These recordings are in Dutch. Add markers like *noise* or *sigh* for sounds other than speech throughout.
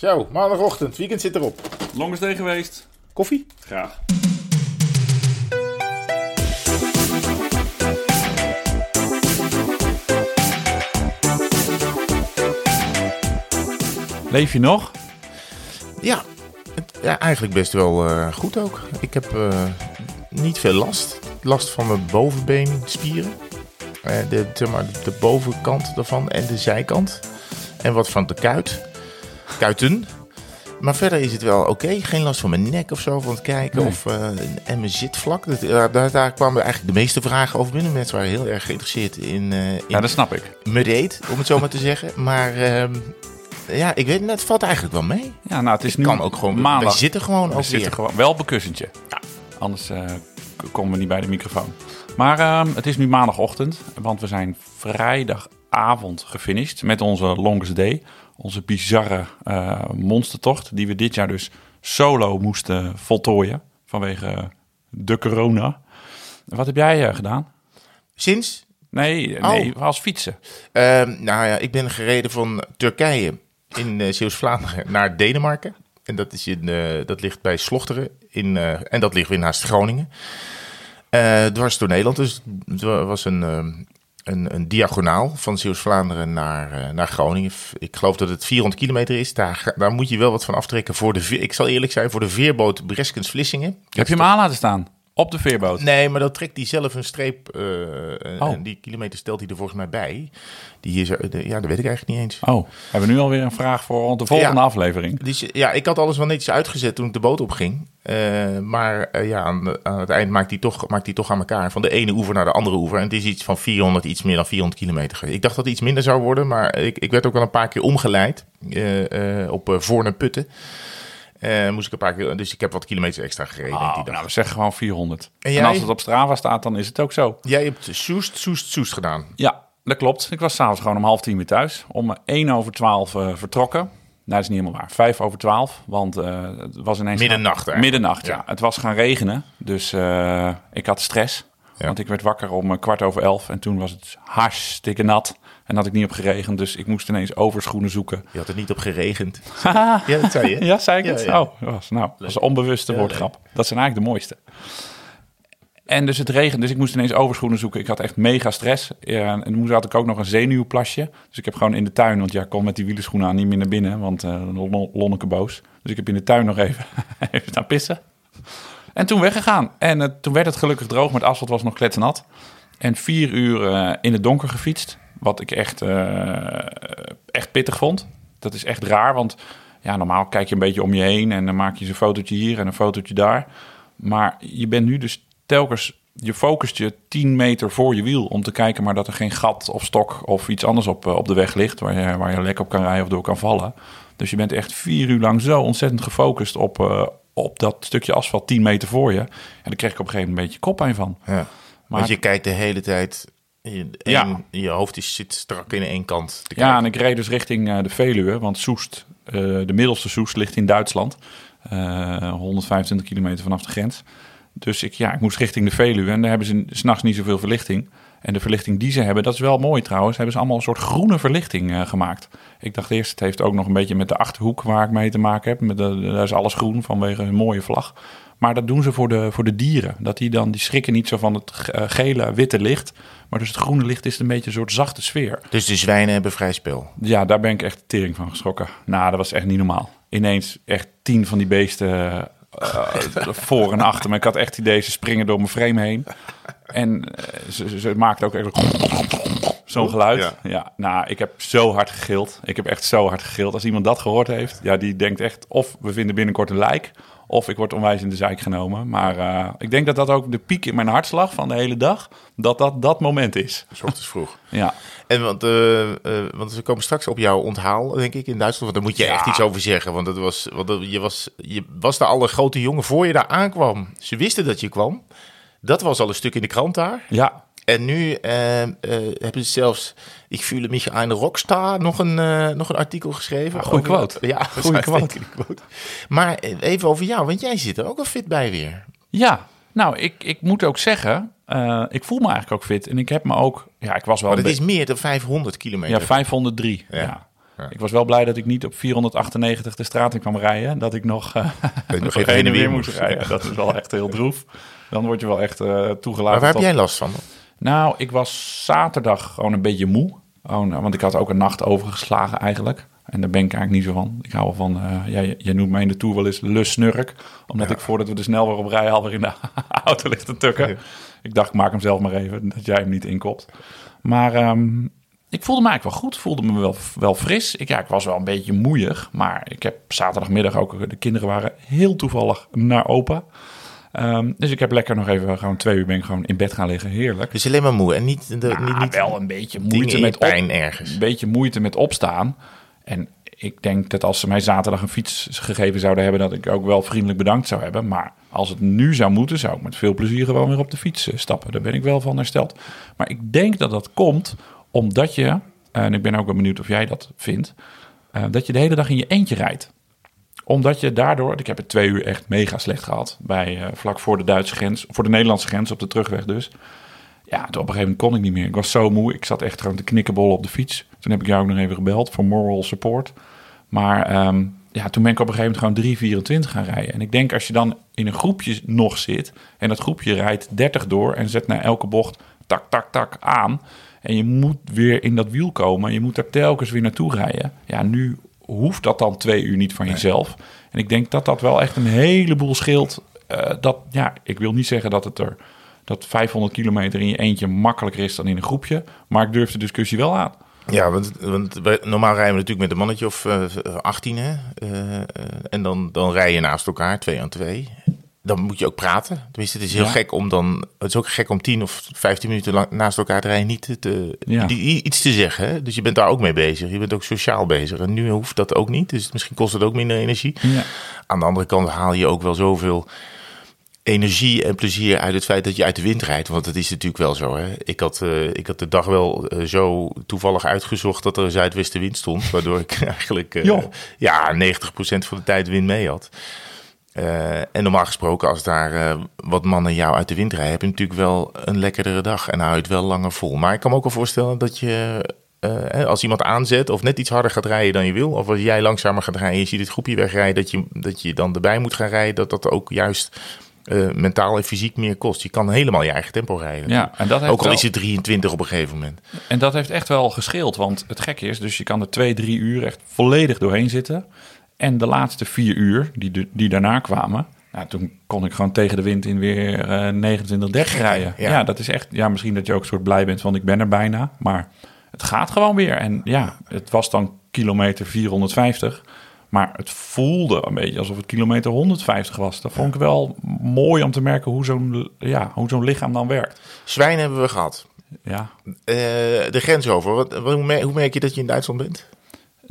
Zo, maandagochtend, weekend zit erop. Longest day geweest. Koffie? Graag. Leef je nog? Ja, het- ja eigenlijk best wel eh, goed ook. Ik heb eh, niet veel last. Last van mijn bovenbeenspieren. Eh, de, zeg maar, de bovenkant daarvan en de zijkant. En wat van de kuit. Kuiten. Maar verder is het wel oké. Geen last van mijn nek of zo van het kijken. Nee. Of, eh, en mijn zitvlak. Dat, ja, daar, daar kwamen eigenlijk de meeste vragen over binnen. Mensen waren heel erg geïnteresseerd in, eh in Ja, dat snap ik. me om het zo maar te *laughs* zeggen. Maar ehm, ja, ik weet, het valt eigenlijk wel mee. Ja, nou, het is nu kan ook gewoon. maandag. We zitten gewoon We ook zitten weer. gewoon wel op een kussentje. Anders eh, k- komen we niet bij de microfoon. Maar ehm, het is nu maandagochtend, want we zijn vrijdagavond gefinished met onze Longest Day. Onze bizarre eh, monstertocht, die we dit jaar dus solo moesten voltooien vanwege de corona. Wat heb jij eh, gedaan? Sinds? Nee, Oh. nee, als fietsen. Ehm, nou ja, ik ben gereden van Turkije in uh, Zeeuws-Vlaanderen naar Denemarken. En dat, is in, eh, dat ligt bij Slochteren. In, eh, en dat ligt weer naast Groningen. Eh, dwars door Nederland. Dus het wa- was een, ehm, een, een diagonaal van Zeeuws-Vlaanderen naar, eh, naar Groningen. Ik geloof dat het 400 kilometer is. Daar, daar moet je wel wat van aftrekken voor de... Ik zal eerlijk zijn, voor de veerboot Breskens-Vlissingen. Heb je hem aan laten staan? Op de veerboot? Nee, maar dan trekt hij zelf een streep. eh, Oh. En die kilometer stelt hij er volgens mij bij. Die is er, de- ja, dat weet ik eigenlijk niet eens. Oh, hebben we nu alweer een vraag voor de volgende Ja. aflevering? Dus ja, ik had alles wel netjes uitgezet toen ik de boot opging. Eh maar eh, ja, aan, het eind maakt hij, toch, maakt hij toch aan elkaar. Van de ene oever naar de andere oever. En het is iets van 400, iets meer dan 400 kilometer. Ik dacht dat het iets minder zou worden. Maar ik, ik werd ook wel een paar keer omgeleid. eh, op uh, Voorne Putten. Moest ik een paar keer, dus ik heb wat kilometers extra gereden Oh, die dag. nou, we zeggen gewoon 400. En En, als het op Strava staat, dan is het ook zo. Jij hebt Soest, Soest, Soest gedaan. Ja, dat klopt. Ik was s'avonds gewoon om half tien weer thuis. Om 1 over 12 eh, vertrokken. Nou, dat is niet helemaal waar. 5 over 12. Want eh, het was ineens... Middernacht eigenlijk. Middernacht, ja. Ja. Het was gaan regenen. Dus eh, ik had stress. Ja. Want ik werd wakker om eh, kwart over elf. En toen was het hartstikke nat. En had ik niet op geregend. Dus ik moest ineens overschoenen zoeken. Je had er niet op geregend. *laughs* ja, dat zei je. *laughs* Ja, zei ik Ja, het? Oh, was, nou, dat was een onbewuste woordgrap. Dat zijn eigenlijk de mooiste. En dus het regent, dus ik moest ineens overschoenen zoeken. Ik had echt mega stress. En toen had ik ook nog een zenuwplasje. Dus ik heb gewoon in de tuin, want ja, ik kon met die wielerschoenen aan niet meer naar binnen, want lon- lonneke boos. Dus ik heb in de tuin nog even, *laughs* even staan pissen. En toen weggegaan. En eh, toen werd het gelukkig droog, maar het asfalt was nog kletsnat. En vier uur eh, in het donker gefietst. Wat ik echt, echt pittig vond. Dat is echt raar, want ja, normaal kijk je een beetje om je heen... en dan maak je eens een fotootje hier en een fotootje daar. Maar je bent nu dus telkens... Je focust je 10 meter voor je wiel om te kijken... maar dat er geen gat of stok of iets anders op, eh, op de weg ligt... Waar je, waar je lek op kan rijden of door kan vallen. Dus je bent echt vier uur lang zo ontzettend gefocust op, eh, op dat stukje asfalt 10 meter voor je. En daar kreeg ik op een gegeven moment een beetje koppijn van. Ja. Maar- Want je kijkt de hele tijd. Je, Ja. je hoofd is, zit strak in één kant. te Ja, en ik reed dus richting eh, de Veluwe, want Soest, de middelste Soest, ligt in Duitsland. Eh 125 kilometer vanaf de grens. Dus ik, ja, ik moest richting de Veluwe en daar hebben ze s'nachts niet zoveel verlichting. En de verlichting die ze hebben, dat is wel mooi trouwens, hebben ze allemaal een soort groene verlichting eh, gemaakt. Ik dacht eerst, het heeft ook nog een beetje met de Achterhoek waar ik mee te maken heb. Met de, daar is alles groen vanwege een mooie vlag. Maar dat doen ze voor de, voor de dieren. Dat die dan, die schrikken niet zo van het eh, gele, witte licht. Maar dus het groene licht is een beetje een soort zachte sfeer. Dus de zwijnen hebben vrij spel. Ja, daar ben ik echt tering van geschrokken. Nou, dat was echt niet normaal. Ineens echt tien van die beesten eh, voor en achter me. Ik had echt het idee, ze springen door mijn frame heen. En eh, ze, ze, ook echt zo'n geluid. Ja. Ja. nou, ik heb zo hard gegild. Ik heb echt zo hard gegild. Als iemand dat gehoord heeft, ja, die denkt echt... of we vinden binnenkort een lijk... of ik word onwijs in de zijk genomen. Maar eh, ik denk dat dat ook de piek in mijn hartslag van de hele dag... dat dat dat moment is. Ochtends vroeg. *laughs* Ja. En want, eh, want we komen straks op jouw onthaal, denk ik, in Duitsland. Want daar moet je Ja. echt iets over zeggen. Want, het was, want je, was, je was de allergrote jongen voor je daar aankwam. Ze wisten dat je kwam. Dat was al een stuk in de krant daar. Ja, En nu eh, eh, hebben ze zelfs, ik voelde mich een rockstar, nog een, eh, nog een artikel geschreven. Ja, goeie quote. Ja, Goeie quote. Maar eh, even over jou, want jij zit er ook wel fit bij weer. Ja, nou, ik, ik moet ook zeggen, ik voel me eigenlijk ook fit. En ik heb me ook, ja, ik was wel Maar het is meer dan 500 kilometer. ja, 503. Ja. Ja. Ik was wel blij dat ik niet op 498 de straat in kwam rijden. Dat ik nog, uh, nog *laughs* heen en weer moest, rijden. Dat is wel echt heel droef. Dan word je wel echt toegelaten. Maar waar heb jij last van? Nou, ik was zaterdag gewoon een beetje moe. Oh, nou, want ik had ook een nacht overgeslagen eigenlijk. En daar ben ik eigenlijk niet zo van. Ik hou wel van, eh jij, jij noemt mij in de tour wel eens lusnurk. Omdat ik voordat we de snelweg op rijden alweer in de *laughs* auto ligt te tukken. Ja. Ik dacht, ik maak hem zelf maar even, dat jij hem niet inkopt. Maar ehm, ik voelde me eigenlijk wel goed. Voelde me wel, wel fris. Ik, ja, ik was wel een beetje moeiig. Maar ik heb zaterdagmiddag ook... De kinderen waren heel toevallig naar opa. Ehm, dus ik heb lekker nog even... Gewoon twee uur ben ik gewoon in bed gaan liggen. Heerlijk. Dus alleen maar moe en niet, de, Nou, niet, niet wel een beetje moeite met op, pijn ergens. een beetje moeite met opstaan. En ik denk dat als ze mij zaterdag een fiets gegeven zouden hebben, dat ik ook wel vriendelijk bedankt zou hebben. Maar als het nu zou moeten, zou ik met veel plezier gewoon weer op de fiets eh, stappen. Daar ben ik wel van hersteld. Maar ik denk dat dat komt omdat je, en ik ben ook wel benieuwd of jij dat vindt, eh, dat je de hele dag in je eentje rijdt omdat je daardoor, ik heb het twee uur echt mega slecht gehad. Bij, eh, vlak voor de Duitse grens, voor de Nederlandse grens, op de terugweg dus. Ja, toen op een gegeven moment kon ik niet meer. Ik was zo moe. Ik zat echt gewoon te knikkenbollen op de fiets. Toen heb ik jou ook nog even gebeld voor moral support. Maar ehm, ja, toen ben ik op een gegeven moment gewoon 3,24 gaan rijden. En ik denk als je dan in een groepje nog zit... en dat groepje rijdt 30 door en zet naar elke bocht tak, tak, tak aan... en je moet weer in dat wiel komen... je moet daar telkens weer naartoe rijden. Ja, nu hoeft dat dan twee uur niet van jezelf. En ik denk dat dat wel echt een heleboel scheelt. Eh, dat, ja, ik wil niet zeggen dat het er dat 500 kilometer in je eentje makkelijker is dan in een groepje. Maar ik durf de discussie wel aan. Ja, want, want wij- normaal rijden we natuurlijk met een mannetje of eh, 18, hè? Eh, en dan, dan rij je naast elkaar, twee aan twee. Dan moet je ook praten. Tenminste, het is heel Ja. gek om dan... Het is ook gek om 10 of 15 minuten lang naast elkaar te rijden... niet te, Ja. iets te zeggen. Hè? Dus je bent daar ook mee bezig. Je bent ook sociaal bezig. En nu hoeft dat ook niet. Dus misschien kost het ook minder energie. Ja. Aan de andere kant haal je ook wel zoveel energie en plezier uit het feit dat je uit de wind rijdt. Want dat is natuurlijk wel zo. Hè? Ik, had, eh, ik had de dag wel eh, zo toevallig uitgezocht dat er een zuidwestenwind stond. Waardoor ik *laughs* eigenlijk eh, ja, 90% van de tijd wind mee had. Eh, en normaal gesproken, als daar eh, wat mannen jou uit de wind rijden, heb je natuurlijk wel een lekkerdere dag en hou je het wel langer vol. Maar ik kan me ook wel voorstellen dat je, eh, als iemand aanzet of net iets harder gaat rijden dan je wil, of als jij langzamer gaat rijden, je ziet het groepje wegrijden, dat je, dat je dan erbij moet gaan rijden, dat dat ook juist mentaal en fysiek meer kost. Je kan helemaal je eigen tempo rijden. Ja, en dat heeft ook al wel- is het 23 op een gegeven moment. En dat heeft echt wel gescheeld. Want het gekke is, dus je kan er twee, drie uur echt volledig doorheen zitten. En de laatste vier uur, die, de- die daarna kwamen... Nou, toen kon ik gewoon tegen de wind in weer eh 29, 30 rijden. Ja. Ja. dat is echt... Ja, misschien dat je ook een soort blij bent van ik ben er bijna. Maar het gaat gewoon weer. En ja, het was dan kilometer 450... Maar het voelde een beetje alsof het kilometer 150 was. Dat vond ik wel mooi om te merken hoe zo'n ja, hoe zo'n lichaam dan werkt. Zwijn hebben we gehad. Ja, Eh, de grens over. Hoe merk je dat je in Duitsland bent?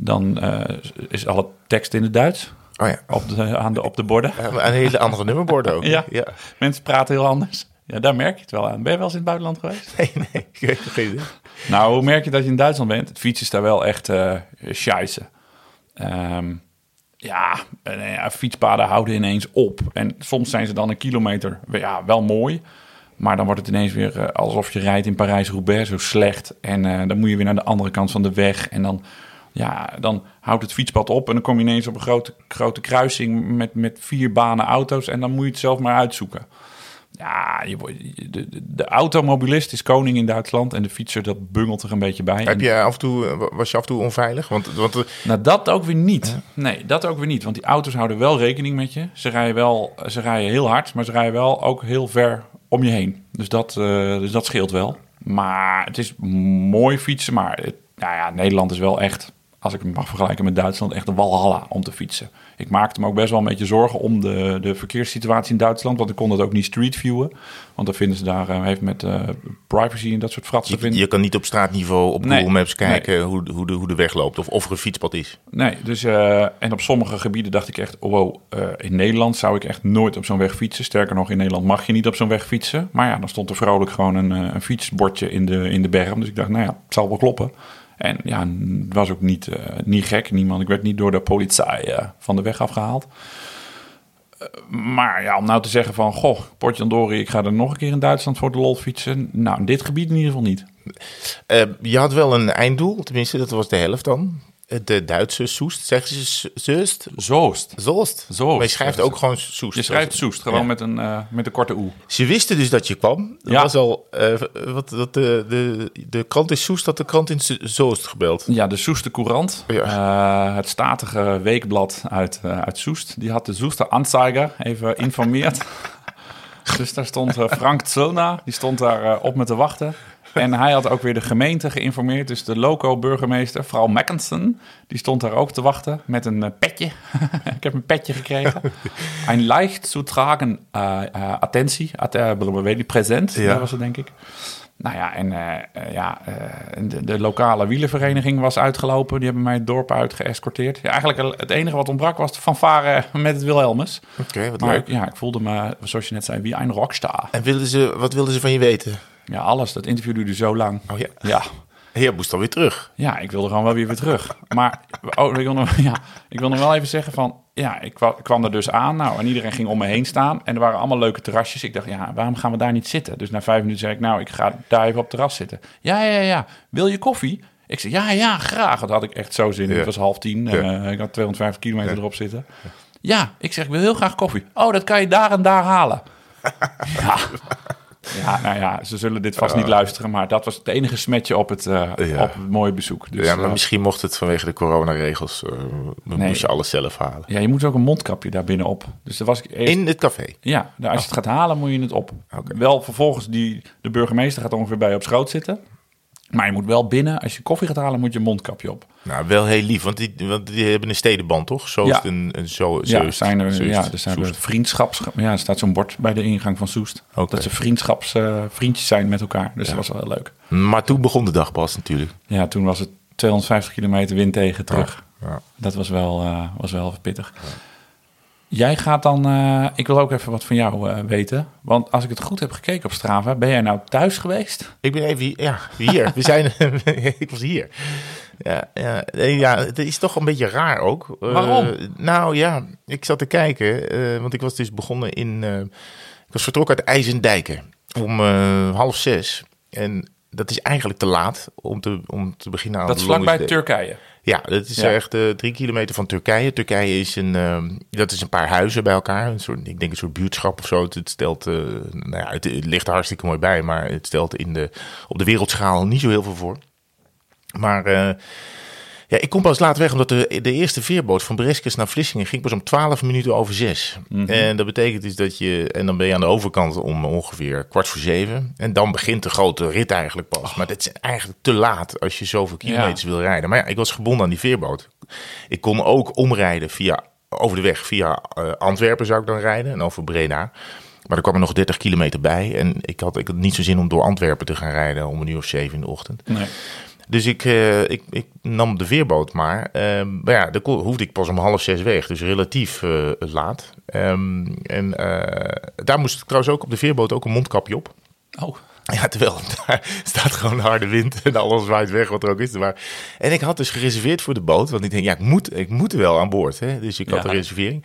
Dan eh, is alle tekst in het Duits. Oh ja, Op de, aan de, op de borden. een hele andere nummerborden ook. *laughs* Ja. ja. Mensen praten heel anders. Ja, daar merk je het wel aan. Ben je wel eens in het buitenland geweest? *laughs* Nee, nee, ik weet geen idee. Nou, hoe merk je dat je in Duitsland bent? Het fietsen is daar wel echt scheisse. Ehm, ja, en, ja, fietspaden houden ineens op. En soms zijn ze dan een kilometer ja, wel mooi. Maar dan wordt het ineens weer alsof je rijdt in Parijs-Roubaix zo slecht. En dan moet je weer naar de andere kant van de weg. En dan, ja, dan houdt het fietspad op. En dan kom je ineens op een grote, grote kruising met, met vier banen auto's. En dan moet je het zelf maar uitzoeken. Ja, je, de, de, automobilist is koning in Duitsland. En de fietser, dat bungelt er een beetje bij. Heb je af en toe, eh, was je af en toe onveilig? Want, want eh, nou, dat ook weer niet. Nee, dat ook weer niet. Want die auto's houden wel rekening met je. Ze rijden wel, ze rijden heel hard, maar ze rijden wel ook heel ver om je heen. Dus dat, eh, dus dat scheelt wel. Maar het is mooi fietsen. Maar het, nou ja, Nederland is wel echt, als ik het mag vergelijken met Duitsland, echt een walhalla om te fietsen. Ik maakte me ook best wel een beetje zorgen om de, de verkeerssituatie in Duitsland. Want ik kon dat ook niet street viewen. Want dan vinden ze daar, eh, heeft met eh, privacy en dat soort fratsen. je, je kan niet op straatniveau op Nee, Google Maps nee. kijken hoe, hoe, de, hoe de weg loopt of of er een fietspad is. Nee, dus eh, en op sommige gebieden dacht ik echt, oh, wow, eh, in Nederland zou ik echt nooit op zo'n weg fietsen. Sterker nog, in Nederland mag je niet op zo'n weg fietsen. Maar ja, dan stond er vrolijk gewoon een, eh, een fietsbordje in de, in de berm. Dus ik dacht, nou ja, het zal wel kloppen. En ja, het was ook niet, eh, niet gek. Niemand, ik werd niet door de politie eh, van de weg afgehaald. Eh, maar ja, om nou te zeggen van, goh, Potjandori, ik ga er nog een keer in Duitsland voor de lol fietsen. Nou, in dit gebied in ieder geval niet. Je had wel een einddoel, tenminste, dat was de helft dan. De Duitse Soest. Zeggen ze Zeust? Zoost. Zoost. Zoost, Maar je schrijft ook gewoon Soest. Je schrijft Soest, gewoon Ja. met, een, eh, met een korte oe. Ze wisten dus dat je kwam. Dat Ja. was al, eh, wat, dat de, de, de krant in Soest had de krant in Zoost gebeld. Ja, de Soester Courant, Ja. eh, het statige weekblad uit, uit Soest, die had de Soester Anzeiger even informeerd. *laughs* dus daar stond Frank Zona, die stond daar op me te wachten. En hij had ook weer de gemeente geïnformeerd. Dus de loco-burgemeester, vrouw Mackensen, die stond daar ook te wachten met een eh, petje. *laughs* Ik heb een petje gekregen. *laughs* Een leicht zu tragen eh, eh, attentie, at, eh, weet present, Ja. dat was het denk ik. Nou ja, en ja, de, de lokale wielenvereniging was uitgelopen. Die hebben mij het dorp uit geëscorteerd. Ja, eigenlijk het enige wat ontbrak was de fanfare met het Wilhelmus. Oké, wat Maar leuk. ja, ik voelde me, zoals je net zei, wie een rockstar. En wilden ze, wat wilden ze van je weten? Ja, alles. Dat interview duurde zo lang. Oh ja. Ja, Je moest alweer terug. ja ik wilde gewoon wel weer weer terug. Maar oh, ik, wil nog, ja, ik wil nog wel even zeggen van... Ja, ik kwa- kwam er dus aan. Nou, en iedereen ging om me heen staan. En er waren allemaal leuke terrasjes. Ik dacht, ja, waarom gaan we daar niet zitten? Dus na vijf minuten zei ik, nou, ik ga daar even op het terras zitten. Ja, ja, ja. Wil je koffie? Ik zei, ja, ja, graag. Dat had ik echt zo zin in. Ja. Het was half tien. Ja. Eh, ik had 250 kilometer erop zitten. Ja, ik zeg, ik wil heel graag koffie. Oh, dat kan je daar en daar halen. *laughs* ja. Ja, nou ja, ze zullen dit vast niet luisteren, maar dat was het enige smetje op het, eh, Ja. op het mooie bezoek. Dus, ja, maar eh, misschien mocht het vanwege de coronaregels. eh Nee. moest je alles zelf halen. ja, je moet ook een mondkapje daar binnen op. Dus daar was ik eerst, In het café. ja, nou, als je het gaat halen, moet je het op. Wel vervolgens, die, de burgemeester gaat ongeveer bij je op schoot zitten. Maar je moet wel binnen, als je koffie gaat halen, moet je een mondkapje op. Nou, wel heel lief, want die, want die hebben een stedenband, toch? Zo Ja. een, een zo, Ja, Zeust, zijn er, Zeust, ja, er zijn er vriendschaps... Ja, er staat zo'n bord bij de ingang van Soest. Oké. Dat ze vriendschaps, eh, vriendjes zijn met elkaar. Dus dat was wel heel leuk. Maar toen begon de dag pas natuurlijk. Ja, toen was het 250 kilometer wind tegen terug. Ja. Dat was wel, eh, was wel pittig. Jij gaat dan, eh, ik wil ook even wat van jou eh, weten. Want als ik het goed heb gekeken op Strava, ben jij nou thuis geweest? Ik ben even hier. Ja, hier. We zijn. *laughs* ik was hier. Ja, ja, nee, ja, het is toch een beetje raar ook. Eh, Waarom? nou ja, ik zat te kijken, eh, want ik was dus begonnen in. eh, ik was vertrokken uit IJsendijken om eh, half zes. En dat is eigenlijk te laat om te, om te beginnen aan Dat is vlakbij. Turkije. Ja, dat is Ja. echt eh, drie kilometer van Turkije. Turkije is een, ehm, dat is een paar huizen bij elkaar. Een soort, ik denk een soort buurtschap of zo. Het, stelt, eh, nou ja, het, het ligt er hartstikke mooi bij, maar het stelt in de, op de wereldschaal niet zo heel veel voor. Maar eh, ja, ik kom pas laat weg, omdat de, de eerste veerboot van Breskes naar Vlissingen ging pas om 12 minuten over zes. En dat betekent dus dat je, en dan ben je aan de overkant om ongeveer kwart voor zeven. En dan begint de grote rit eigenlijk pas. Maar dat is eigenlijk te laat als je zoveel kilometers wil rijden. Maar ja, ik was gebonden aan die veerboot. Ik kon ook omrijden via, over de weg via eh, Antwerpen zou ik dan rijden en over Breda. Maar er kwam er nog 30 kilometer bij. En ik had, ik had niet zo zin om door Antwerpen te gaan rijden om een uur of zeven in de ochtend. Nee. Dus ik, eh, ik, ik nam de veerboot maar. Ehm, maar ja, daar kon- hoefde ik pas om half zes weg. Dus relatief eh, laat. Ehm, en eh, daar moest ik trouwens ook op de veerboot ook een mondkapje op. Oh, Ja, terwijl *laughs* daar staat gewoon harde wind en alles waait weg wat er ook is. Maar, en ik had dus gereserveerd voor de boot. Want ik denk, ja, ik moet, ik moet er wel aan boord. Hè? Dus ik had Ja. een reservering.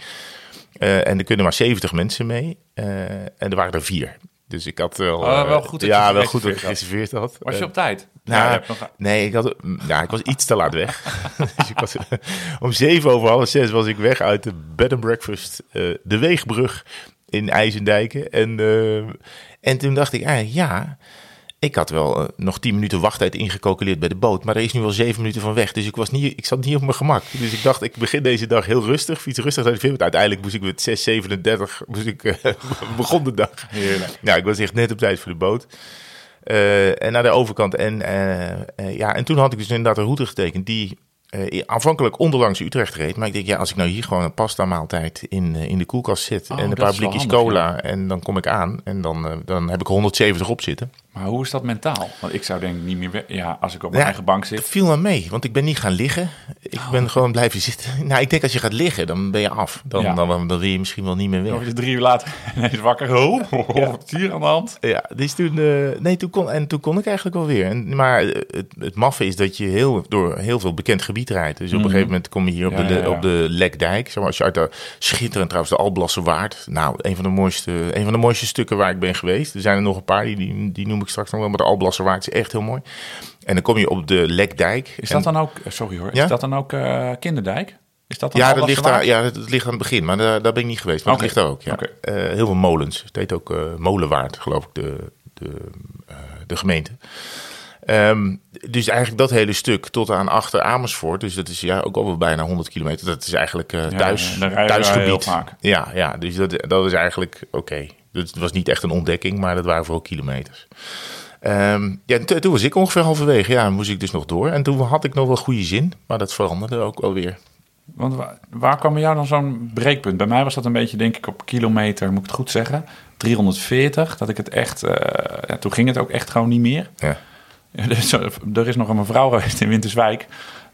En er kunnen maar 70 mensen mee. En er waren er vier. Dus ik had wel... Oh, wel goed dat ja, wel goed dat ik gereserveerd had. was je op tijd? Nou, Ja, nee, ik, had, ja, ik was iets te laat weg. *laughs* dus ik was, om zeven over half zes was ik weg uit de bed and breakfast, eh, de Weegbrug in IJsendijken. En, eh, en toen dacht ik, ah, ja, ik had wel eh, nog tien minuten wachttijd ingecalculeerd bij de boot. Maar er is nu al zeven minuten van weg. Dus ik, was niet, ik zat niet op mijn gemak. Dus ik dacht, ik begin deze dag heel rustig. Fiets rustig naar de film. Uiteindelijk moest ik met 6,37 moest ik, eh, *laughs* begon de dag. Heerlijk. Ja, ik was echt net op tijd voor de boot. Eh, en naar de overkant. En, eh, eh, ja, en toen had ik dus inderdaad een route getekend die aanvankelijk onderlangs Utrecht reed. Maar ik denk, ja, als ik nou hier gewoon een pasta maaltijd in, in de koelkast zet Oh, en een paar blikjes handig, cola en dan kom ik aan en dan, dan heb ik 170 op zitten. Maar hoe is dat mentaal? Want ik zou denk ik niet meer... Ja, als ik op mijn Ja, eigen bank Het zit. viel me mee, want ik ben niet gaan liggen. Ik Oh. ben gewoon blijven zitten. *laughs* Nou, ik denk als je gaat liggen, dan ben je af. Dan, Ja. dan, dan, wil je misschien wel niet meer weg. Word je drie uur later *laughs* ineens wakker. Oh, *laughs* wat is hier aan de hand? Ja, dus toen, eh, nee, toen kon, en toen kon ik eigenlijk wel weer. En, maar eh, het, het maffe is dat je heel, door heel veel bekend gebied rijdt. Dus op een gegeven moment kom je hier op, Mhm. Ja, de, ja, ja. op de Lekdijk. Zeg maar, als je uit de schitterend trouwens, de Alblasse Waard. Nou, een van de mooiste, een van de mooiste stukken waar ik ben geweest. Er zijn er nog een paar, die, die, die noem ik straks nog wel. Maar de Alblasserwaard is echt heel mooi. En dan kom je op de Lekdijk. Is En- dat dan ook, sorry hoor, Ja? is dat dan ook eh, Kinderdijk? Is dat dan Ja, dat ligt, daar, ja, dat ligt aan het begin, maar daar, daar ben ik niet geweest. Maar dat ligt daar ook, ja. Eh, heel veel molens. Het heet ook eh, Molenwaard, geloof ik, de, de, eh, de gemeente. Ehm, dus eigenlijk dat hele stuk tot aan achter Amersfoort. Dus dat is ja, ook al wel bijna 100 kilometer. Dat is eigenlijk eh Ja, thuis, wij thuisgebied. Ja, ja, dus dat, dat is eigenlijk oké. Het was niet echt een ontdekking, maar dat waren vooral kilometers. Ehm, ja, toen was ik ongeveer halverwege. Ja, moest ik dus nog door. En toen had ik nog wel goede zin, maar dat veranderde ook wel weer. Want waar, waar kwam bij jou dan zo'n breekpunt? Bij mij was dat een beetje, denk ik, op kilometer, moet ik het goed zeggen, 340. Dat ik het echt, eh, ja, toen ging het ook echt gewoon niet meer. Ja. Ja, Er is, er is nog een mevrouw geweest in Winterswijk.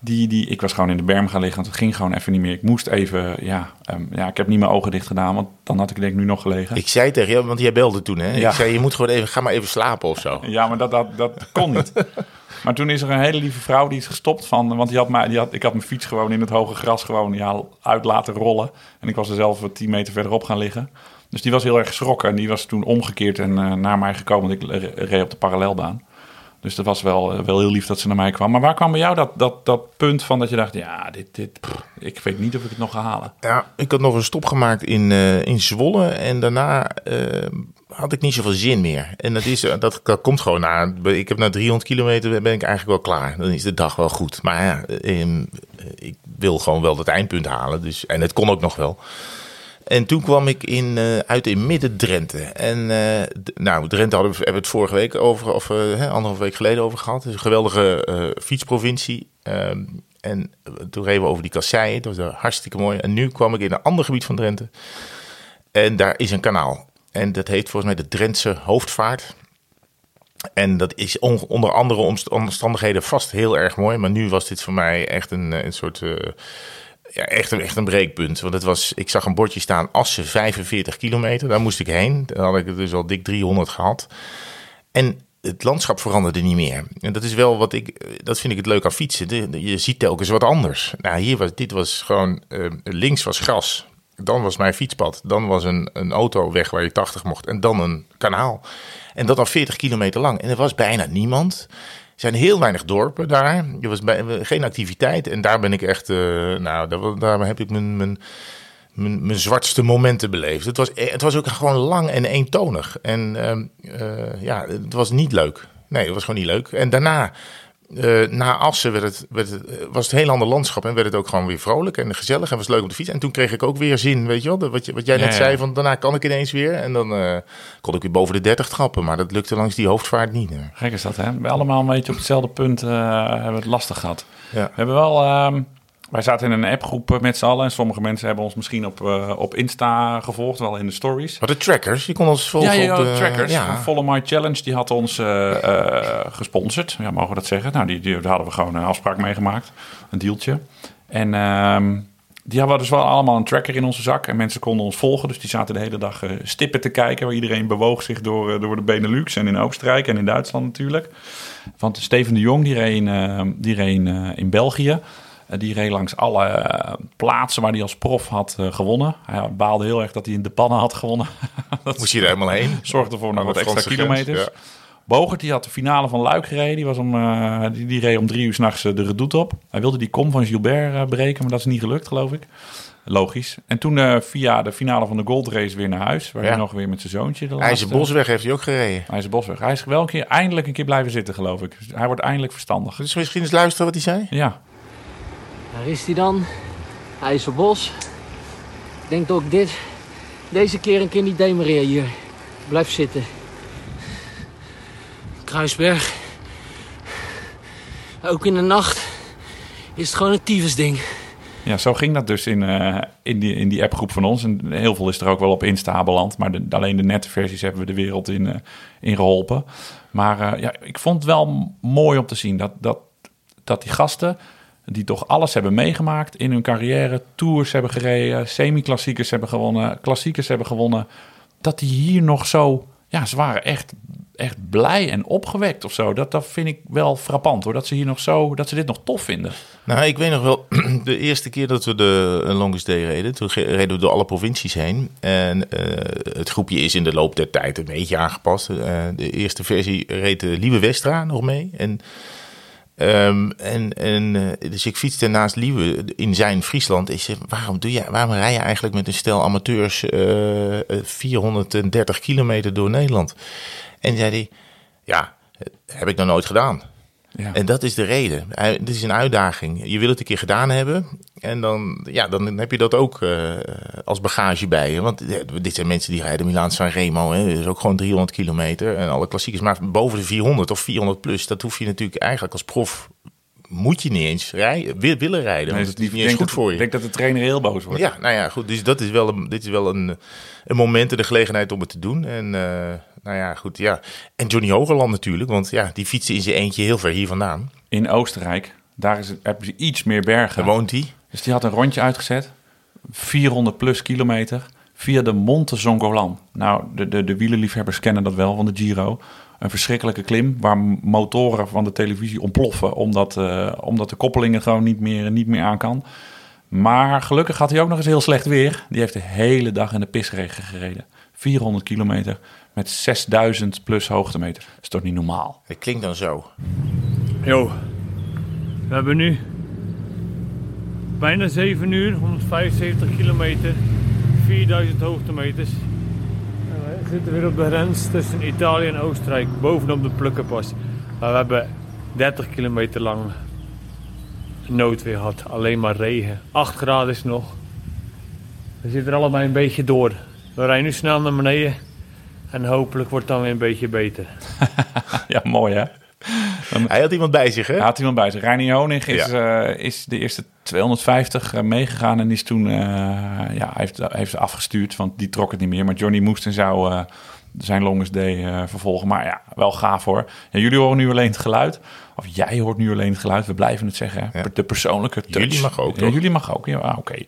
Die, die, ik was gewoon in de berm gaan liggen, want het ging gewoon even niet meer. Ik moest even, ja, ehm, ja, ik heb niet mijn ogen dicht gedaan, want dan had ik denk ik nu nog gelegen. Ik zei tegen jou, want jij belde toen, hè? Ja. Ik zei, je moet gewoon even, ga maar even slapen of zo. *laughs* Ja, maar dat, dat, dat kon niet. *laughs* Maar toen is er een hele lieve vrouw die is gestopt van... Want die had mij, die had, ik had mijn fiets gewoon in het hoge gras gewoon ja, uit laten rollen. En ik was er zelf wat 10 meter verderop gaan liggen. Dus die was heel erg geschrokken. En die was toen omgekeerd en eh, naar mij gekomen. Want ik re- reed op de parallelbaan. Dus dat was wel, eh, wel heel lief dat ze naar mij kwam. Maar waar kwam bij jou dat, dat, dat punt van dat je dacht... Ja, dit, dit, ik weet niet of ik het nog ga halen. Ja, ik had nog een stop gemaakt in, eh, in Zwolle en daarna eh, had ik niet zoveel zin meer. En dat, is, dat, dat komt gewoon na. Ik heb na 300 kilometer ben ik eigenlijk wel klaar. Dan is de dag wel goed. Maar ja, eh, eh, ik wil gewoon wel dat eindpunt halen. Dus, en het kon ook nog wel. En toen kwam ik in, eh, uit in midden-Drenthe. En eh, nou, Drenthe hadden we, hebben we het vorige week over, of eh, hè, anderhalf week geleden over gehad. Het is een geweldige eh, fietsprovincie. Ehm, en toen reden we over die kasseien. Dat was eh, hartstikke mooi. En nu kwam ik in een ander gebied van Drenthe. En daar is een kanaal. En dat heet volgens mij de Drentse Hoofdvaart. En dat is on- onder andere omst- omstandigheden vast heel erg mooi. Maar nu was dit voor mij echt een, eh, een soort... eh, ja, echt, een, echt een breekpunt. Want het was, ik zag een bordje staan, Assen 45 kilometer. Daar moest ik heen. Daar had ik dus al dik 300 gehad. En het landschap veranderde niet meer. En dat is wel wat ik, dat vind ik het leuk aan fietsen. De- je ziet telkens wat anders. Nou, hier was, dit was gewoon, eh, links was gras. Dan was mijn fietspad. Dan was een, een autoweg waar je 80 mocht. En dan een kanaal. En dat al 40 kilometer lang. En er was bijna niemand. Zijn heel weinig dorpen daar. Er was bij, geen activiteit. En daar ben ik echt, eh, nou, daar, daar heb ik mijn, mijn, mijn, mijn zwartste momenten beleefd. Het was, het was ook gewoon lang en eentonig. En ehm, eh, ja, het was niet leuk. Nee, het was gewoon niet leuk. En daarna, eh, na Assen, werd het, werd het, was het een heel ander landschap. En werd het ook gewoon weer vrolijk en gezellig en was leuk op de fiets. En toen kreeg ik ook weer zin, weet je wel. Wat, je, wat jij Ja, net ja. zei, van daarna kan ik ineens weer. En dan eh, kon ik weer boven de 30 trappen. Maar dat lukte langs die hoofdvaart niet. meer. Gek is dat, hè? We allemaal een beetje op hetzelfde punt eh, hebben het lastig gehad. Ja. We hebben wel... ehm, wij zaten in een appgroep eh, met z'n allen. En sommige mensen hebben ons misschien op, eh, op Insta gevolgd, wel in de stories. Maar de trackers, je kon ons volgen Ja, ja, op de... trackers. Ja. Follow My Challenge, die had ons eh, gesponsord. Ja, mogen we dat zeggen? Nou, die, die, daar hadden we gewoon een afspraak mee gemaakt. Een dealtje. En ehm, die hadden dus wel allemaal een tracker in onze zak. En mensen konden ons volgen. Dus die zaten de hele dag stippen te kijken. Waar iedereen bewoog zich door, door de Benelux. En in Oostenrijk en in Duitsland natuurlijk. Want Steven de Jong, die reed, in, eh, die reed in België. Eh, die reed langs alle eh, plaatsen waar hij als prof had eh, gewonnen. Hij baalde heel erg dat hij in de pannen had gewonnen. *laughs* dat Moest je er helemaal heen? zorgde voor nog wat extra kilometers. grens, Bogert die had de finale van Luik gereden. Die, was om, die, die reed om drie uur s'nachts de redoute op. Hij wilde die kom van Gilbert breken, maar dat is niet gelukt, geloof ik. Logisch. En toen via de finale van de Gold Race weer naar huis. Waar Ja. hij nog weer met zijn zoontje de laatste... IJzerbosweg heeft hij ook gereden. IJzerbosweg. Hij is wel een keer, eindelijk een keer blijven zitten, geloof ik. Hij wordt eindelijk verstandig. Dus misschien eens luisteren wat hij zei? Ja, Daar is hij dan. IJzerbos. Ik denk dat ik dit, deze keer een keer niet demereren hier. Blijf zitten. Kruisberg. Ook in de nacht is het gewoon een tyfusding. Ja, zo ging dat dus in, eh, in, die, in die appgroep van ons. En heel veel is er ook wel op Insta beland. Maar alleen de nette versies hebben we de wereld in, eh, in geholpen. Maar eh, ja, ik vond het wel mooi om te zien dat, dat, dat die gasten... die toch alles hebben meegemaakt in hun carrière... tours hebben gereden, semi-klassiekers hebben gewonnen... klassiekers hebben gewonnen... dat die hier nog zo... Ja, ze waren echt, echt blij en opgewekt of zo. Dat, dat vind ik wel frappant hoor. Dat ze hier nog zo, dat ze dit nog tof vinden. Nou, ik weet nog wel, *clears throat* de eerste keer dat we de Longest Day reden, toen reden we door alle provincies heen. En eh, het groepje is in de loop der tijd een beetje aangepast. Eh, de eerste versie reed de Lieve Westra nog mee. En, ehm, en, en eh, dus ik fietste naast Lieve in zijn Friesland. Ik waarom, doe je, waarom rij je eigenlijk met een stel amateurs eh, eh, 430 kilometer door Nederland? En zei hij, ja, heb ik nog nooit gedaan. Ja. En dat is de reden. Dit is een uitdaging. Je wil het een keer gedaan hebben. En dan, ja, dan heb je dat ook eh, als bagage bij je. Want dit zijn mensen die rijden Milaan San Remo. Hè. Dat is ook gewoon 300 kilometer. En alle klassiekers. Maar boven de 400 of 400 plus, dat hoef je natuurlijk eigenlijk als prof... moet je niet eens rijden, wi- willen rijden. Nee, want dus het is niet eens goed dat- voor je. Ik denk dat de trainer heel boos wordt. Ja, nou ja, goed. Dus dat is wel een, dit is wel een, een moment en de gelegenheid om het te doen. En eh, nou ja, goed, ja. En Johnny Hogerland natuurlijk, want ja, die fietste in zijn eentje heel ver hier vandaan. In Oostenrijk, daar is het, hebben ze iets meer bergen. Daar woont hij. Dus die had een rondje uitgezet. 400 plus kilometer. Via de Monte Zongolan. Nou, de, de, de wielerliefhebbers kennen dat wel van de Giro. Een verschrikkelijke klim waar motoren van de televisie ontploffen. Omdat, eh, omdat de koppelingen gewoon niet meer, niet meer aan kan. Maar gelukkig had hij ook nog eens heel slecht weer. Die heeft de hele dag in de pisregen gereden. 400 kilometer met 6000 plus hoogtemeter. Dat is toch niet normaal? Het klinkt dan zo. Yo, we hebben nu bijna 7 uur, 175 kilometer, 4000 hoogtemeters. En we zitten weer op de grens tussen Italië en Oostenrijk, bovenop de Plukkenpas. Maar we hebben 30 kilometer lang noodweer gehad, alleen maar regen. 8 graden is nog. We zitten er allebei een beetje door. We rijden nu snel naar beneden en hopelijk wordt het dan weer een beetje beter. *laughs* Ja, mooi hè? Hij had iemand bij zich, hè? Hij had iemand bij zich. Reinier Honig is, eh, is de eerste 250 eh, meegegaan en is toen, eh, ja, heeft, heeft ze afgestuurd, want die trok het niet meer. Maar Johnny moest en zou eh, zijn longest day eh, vervolgen. Maar ja, wel gaaf hoor. Ja, jullie horen nu alleen het geluid. Of jij hoort nu alleen het geluid. We blijven het zeggen. Ja. De persoonlijke touch. Jullie mag ook, toch? jullie mag ook. Ja, ah, oké.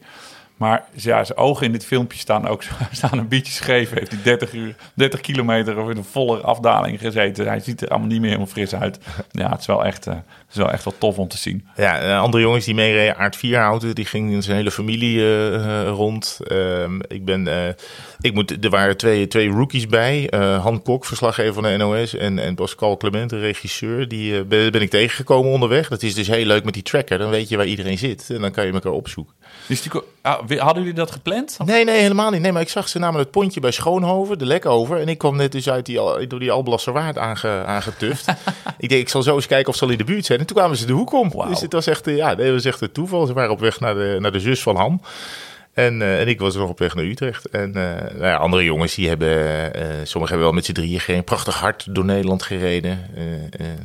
Maar ja, zijn ogen in dit filmpje staan ook *laughs* staan een beetje scheef. Heeft hij 30, uur, 30 kilometer of in een volle afdaling gezeten. Hij ziet er allemaal niet meer helemaal fris uit. Ja, het is wel echt, eh, is wel, echt wel tof om te zien. Ja, andere jongens die meereden, Aard Vierhouten, die ging in zijn hele familie eh, eh, rond. Ehm, ik ben, eh, ik moet, er waren twee, twee rookies bij. Han Kok, verslaggever van de NOS, en, en Pascal Clement, de regisseur. Die ben, ben ik tegengekomen onderweg. Dat is dus heel leuk met die tracker. Dan weet je waar iedereen zit en dan kan je elkaar opzoeken. Dus die, ah, hadden jullie dat gepland? Nee, nee, helemaal niet. Nee, maar ik zag ze namen het pontje bij Schoonhoven, de lek over. En ik kwam net dus uit die, Al- door die Alblasserwaard aange, aangetuft. *laughs* ik denk, ik zal zo eens kijken of ze al in de buurt zijn. En toen kwamen ze de hoek om. Dus het was echt, eh, ja, het was echt een toeval. Ze waren op weg naar de, naar de zus van Han. En, eh, en ik was nog op weg naar Utrecht. En eh, nou ja, andere jongens, die hebben, sommigen hebben wel met z'n drieën geen prachtig hart door Nederland gereden.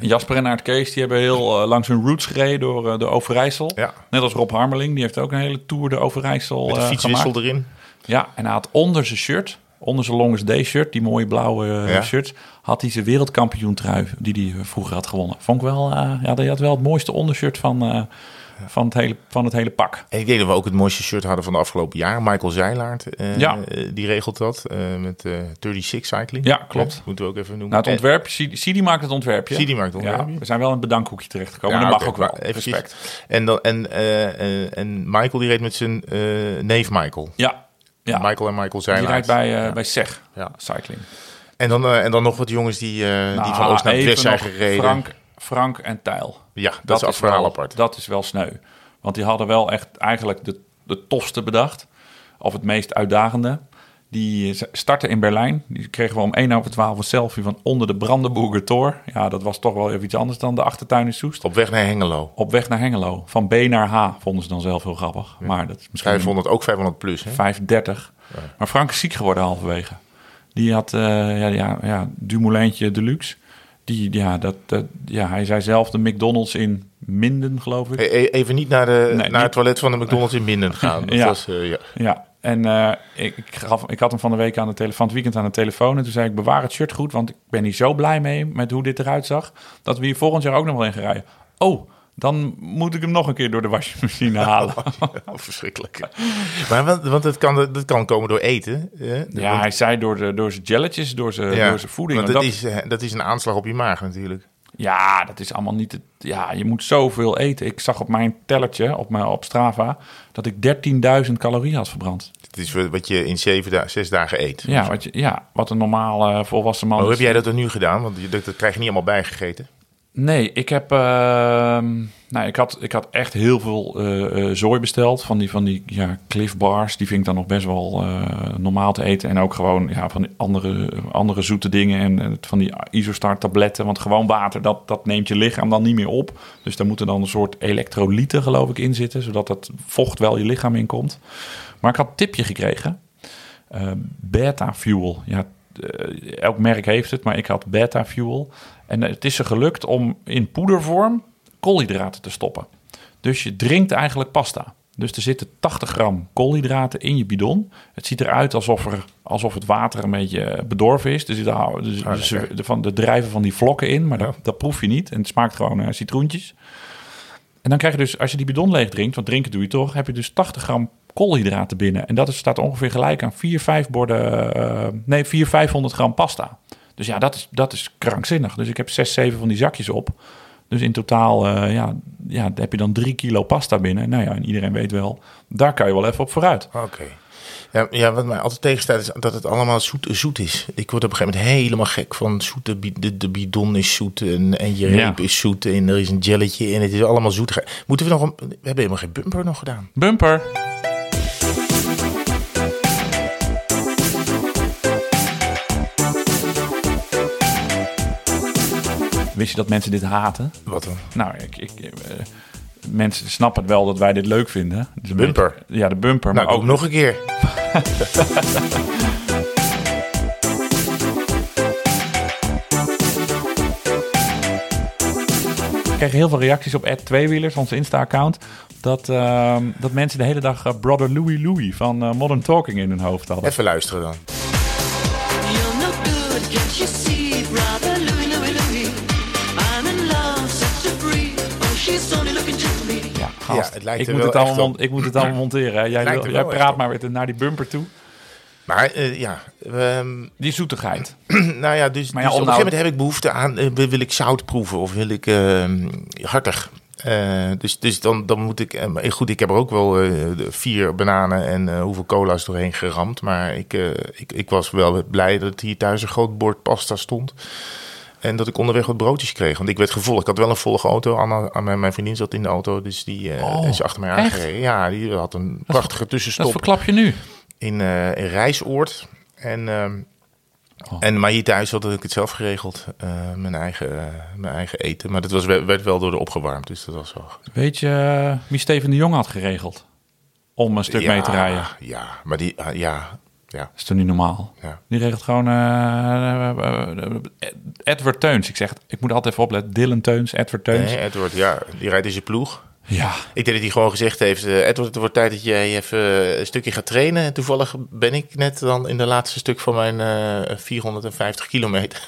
Jasper en Aart Kees die hebben heel langs hun roots gereden door de Overijssel. ja, Net als Rob Harmeling, die heeft ook een hele tour de Overijssel met fietswissel gemaakt. erin. Ja, en hij had onder zijn shirt, onder zijn Longest Day shirt, die mooie blauwe eh, Ja. shirt, had hij zijn wereldkampioen trui die hij eh, vroeger had gewonnen. Vond ik wel, eh, ja, hij had wel het mooiste ondershirt van, van, het, hele, van het hele pak. En ik denk dat we ook het mooiste shirt hadden van de afgelopen jaar. Michael Zeilaert, Ja. die regelt dat met eh 36 Cycling. Ja, klopt. moeten we ook even noemen. Nou, het ontwerp, Sidi maakt het ontwerpje. Sidi maakt het ontwerpje. Ja, we zijn wel in het bedankhoekje terechtgekomen, Ja, dat mag ook wel. eventjes. Respect. En, dan, en, en Michael die reed met zijn neef Michael. Ja, ja. Michael en Michael die Zeilaert. rijdt bij, eh, bij SEG Ja. Cycling. En, dan, eh, en dan nog wat jongens die, eh, die Nou, van oost naar west zijn gereden. Frank, Frank en Tijl. Ja, dat, is verhaal wel, apart. Dat is wel sneu. Want die hadden wel echt eigenlijk de, de tofste bedacht. Of het meest uitdagende. Die startten in Berlijn. Die kregen we om 1 over 12 een selfie van onder de Brandenburger Tor. Ja, dat was toch wel even iets anders dan de achtertuin in Soest. Op weg naar Hengelo. Op weg naar Hengelo. Van B naar H vonden ze dan zelf heel grappig. Maar dat is misschien 500, ook 500 plus. Hè? 530. Maar Frank is ziek geworden halverwege. Die had, eh ja, ja, ja, Dumoulintje Deluxe. Die, ja, dat, dat, ja, hij zei zelf de McDonald's in Minden, geloof ik. E- e- Even niet naar, de, naar niet- het toilet van de McDonald's in Minden gaan. *laughs* Dat Ja. was, eh, ja. Ja, en eh, ik, ik, gaf, ik had hem van de week aan de telefoon, van het weekend aan de telefoon. En toen zei ik, bewaar het shirt goed, want ik ben hier zo blij mee met hoe dit eruit zag. Dat we hier volgend jaar ook nog wel in gaan rijden. Oh, dan moet ik hem nog een keer door de wasmachine *laughs* halen. Oh, verschrikkelijk. Maar want, want het kan, dat kan komen door eten. hè? Ja, hij zei door, de, door zijn jelletjes, door zijn, Ja, door zijn voeding. Dat, dat, is, dat is een aanslag op je maag natuurlijk. Ja, dat is allemaal niet... Het, ja, je moet zoveel eten. Ik zag op mijn tellertje, op, mijn, op Strava, dat ik 13.000 calorieën had verbrand. Het is wat je in zeven da zes dagen eet. Ja, wat, je, ja, wat een normaal eh, volwassen man... Hoe is. heb jij dat dan nu gedaan? Want je- dat, dat krijg je niet allemaal bijgegeten. Nee, ik heb. ehm, nou, ik had, ik had echt heel veel eh, zooi besteld. Van die, van die ja, Cliff Bars. Die vind ik dan nog best wel eh, normaal te eten. En ook gewoon ja, van andere, andere zoete dingen. En eh, van die Isostar tabletten. Want gewoon water, dat, dat neemt je lichaam dan niet meer op. Dus daar moeten dan een soort elektrolyten, geloof ik, in zitten. Zodat dat vocht wel je lichaam inkomt. Maar ik had tipje gekregen. Beta Fuel. Ja, elk merk heeft het, maar ik had Beta Fuel. En het is er gelukt om in poedervorm koolhydraten te stoppen. Dus je drinkt eigenlijk pasta. Dus er zitten 80 gram koolhydraten in je bidon. Het ziet eruit alsof, er, alsof het water een beetje bedorven is. Er zitten dus, dus van de drijven van die vlokken in, maar dat, dat proef je niet. En het smaakt gewoon eh, citroentjes. En dan krijg je dus, als je die bidon leeg drinkt, want drinken doe je toch, heb je dus 80 gram koolhydraten binnen. En dat is, staat ongeveer gelijk aan 4, 5 borden, eh, nee, 4, 500 gram pasta. Dus ja, dat is, dat is krankzinnig. Dus ik heb 6, 7 van die zakjes op. Dus in totaal eh, ja, ja, heb je dan 3 kilo pasta binnen. Nou ja, en iedereen weet wel, daar kan je wel even op vooruit. Oké. Ja, ja, wat mij altijd tegenstaat is dat het allemaal zoet, zoet is. Ik word op een gegeven moment helemaal gek van zoete. De, de bidon is zoet en, en je Ja. reep is zoet en er is een jelletje en het is allemaal zoet. Moeten we nog een... We hebben helemaal geen bumper nog gedaan. Bumper! Wist je dat mensen dit haten? Wat dan? Nou, ik, ik, eh, mensen snappen het wel dat wij dit leuk vinden. Dus een bumper? beetje- ja, de bumper. Nou, maar ook nog een keer. We kregen heel veel reacties op Ed Tweewielers, onze Insta-account. Dat, ehm, dat mensen de hele dag eh, Brother Louie Louie van eh, Modern Talking in hun hoofd hadden. Even luisteren dan. Gast, Ja, het lijkt ik, moet het allemaal, op. ik moet het allemaal monteren. Jij, *laughs* wil- jij praat maar weer naar die bumper toe. Maar eh, ja, ehm, Die zoetigheid. *clears throat* nou ja, dus, Maar ja, dus op een nou- gegeven moment heb ik behoefte aan, eh, wil ik zout proeven of wil ik ehm, hartig. Eh, dus dus dan, dan moet ik, goed, ik heb er ook wel vier bananen en hoeveel cola's doorheen geramd. Maar ik, ik, ik was wel blij dat hier thuis een groot bord pasta stond. En dat ik onderweg wat broodjes kreeg. Want ik werd gevolgd. Ik had wel een volle auto. Anna, mijn, mijn vriendin zat in de auto. Dus die Oh, is achter mij echt? aangereden. Ja, die had een prachtige Dat tussenstop verklap je nu. in, eh in Rijsoord. En, ehm, Oh. en, maar hier thuis had ik het zelf geregeld. eh, mijn, eigen, mijn eigen eten. Maar dat was, werd wel door de opgewarmd. Dus dat was wel... Weet je wie Steven de Jong had geregeld? Om een stuk ja, mee te rijden. Ja, maar die... ah, ja, ja, Dat is toch niet normaal? ja. Die regelt gewoon eh, Edward Teuns. Ik zeg, ik moet altijd even opletten. Dylan Teuns, Edward Teuns. Nee, Edward, ja, die rijdt in zijn ploeg. Ja, Ik denk dat hij gewoon gezegd heeft... eh, Edward, het wordt tijd dat jij even een stukje gaat trainen. En toevallig ben ik net dan in de laatste stuk van mijn eh 450 kilometer.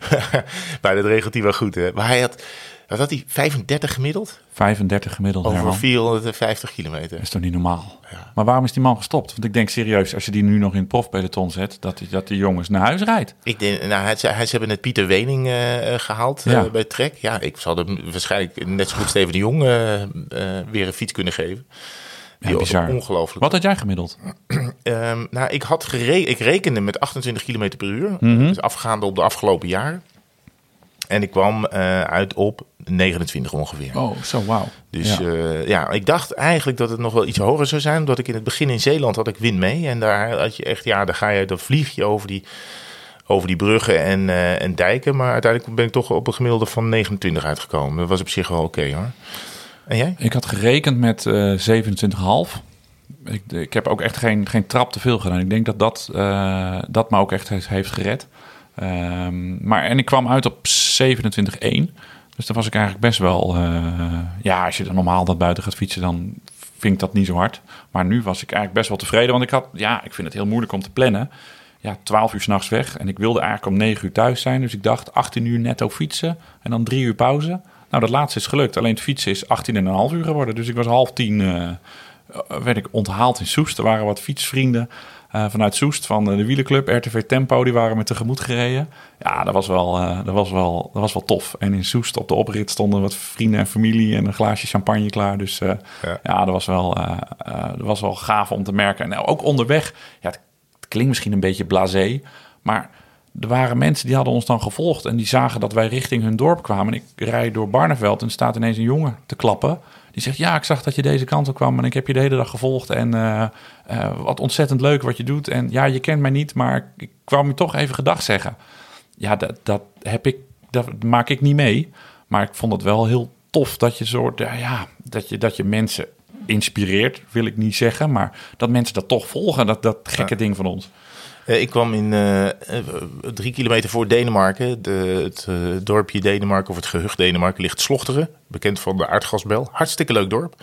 *laughs* maar dat regelt hij wel goed, hè. Maar hij had... Wat had hij? 35 gemiddeld? 35 gemiddeld. Over Herman. 450 kilometer. Dat is toch niet normaal? Ja. Maar waarom is die man gestopt? Want ik denk serieus, als je die nu nog in het profpeloton zet, dat die, dat die jongens naar huis rijdt. Ik denk, nou, hij, ze hebben net Pieter Wening eh, eh, gehaald eh, Ja. bij Trek. Ja, ik zal hem waarschijnlijk net zo goed Steven de Jong eh, weer een fiets kunnen geven. Was bizar. ongelooflijk. Wat had jij gemiddeld? *clears throat* Ehm, nou, ik, had gere ik rekende met 28 km per uur. Mhm. Dus afgaande op de afgelopen jaren. En ik kwam uit op 29 ongeveer. Oh, zo wauw. Dus Ja. ja. ja, ik dacht eigenlijk dat het nog wel iets hoger zou zijn. Omdat ik in het begin in Zeeland had ik wind mee. En daar had je echt, ja, daar ga je, dan vlieg je over die, over die bruggen en, eh, en dijken. Maar uiteindelijk ben ik toch op een gemiddelde van 29 uitgekomen. Dat was op zich wel oké hoor. En jij? Ik had gerekend met eh 27,5. Ik, ik heb ook echt geen, geen trap te veel gedaan. Ik denk dat dat, eh, dat me ook echt heeft, heeft gered. Ehm, maar, en ik kwam uit op 27,1. Dus dan was ik eigenlijk best wel... eh, ja, als je dan normaal dat buiten gaat fietsen, dan vind ik dat niet zo hard. Maar nu was ik eigenlijk best wel tevreden. Want ik had... Ja, ik vind het heel moeilijk om te plannen. Ja, 12 uur s'nachts weg. En ik wilde eigenlijk om 9 uur thuis zijn. Dus ik dacht 18 uur netto fietsen. En dan 3 uur pauze. Nou, dat laatste is gelukt. Alleen het fietsen is 18,5 uur geworden. Dus ik was half tien, eh, werd ik onthaald in Soest. Er waren wat fietsvrienden eh, vanuit Soest van eh, de wielenclub RTV Tempo. Die waren me tegemoet gereden. Ja, dat was, wel, eh, dat, was wel, dat was wel tof. En in Soest op de oprit stonden wat vrienden en familie en een glaasje champagne klaar. Dus Ja. ja. dat, was wel, dat was wel gaaf om te merken. En ook onderweg, ja, het, klinkt misschien een beetje blasé, maar er waren mensen die hadden ons dan gevolgd en die zagen dat wij richting hun dorp kwamen. En ik rijd door Barneveld en er staat ineens een jongen te klappen. Die zegt, ja, ik zag dat je deze kant op kwam en ik heb je de hele dag gevolgd. En eh, eh, wat ontzettend leuk wat je doet. En ja, je kent mij niet, maar ik kwam je toch even gedag zeggen. Ja, dat, dat heb ik, dat maak ik niet mee. Maar ik vond het wel heel tof dat je soort, ja, ja, dat je, dat je mensen inspireert, wil ik niet zeggen. Maar dat mensen dat toch volgen, dat, dat gekke ding van ons. Eh, ik kwam in eh, eh, drie kilometer voor Denemarken. De, het dorpje Denemarken, of het gehucht Denemarken, ligt Slochteren. Bekend van de aardgasbel. Hartstikke leuk dorp.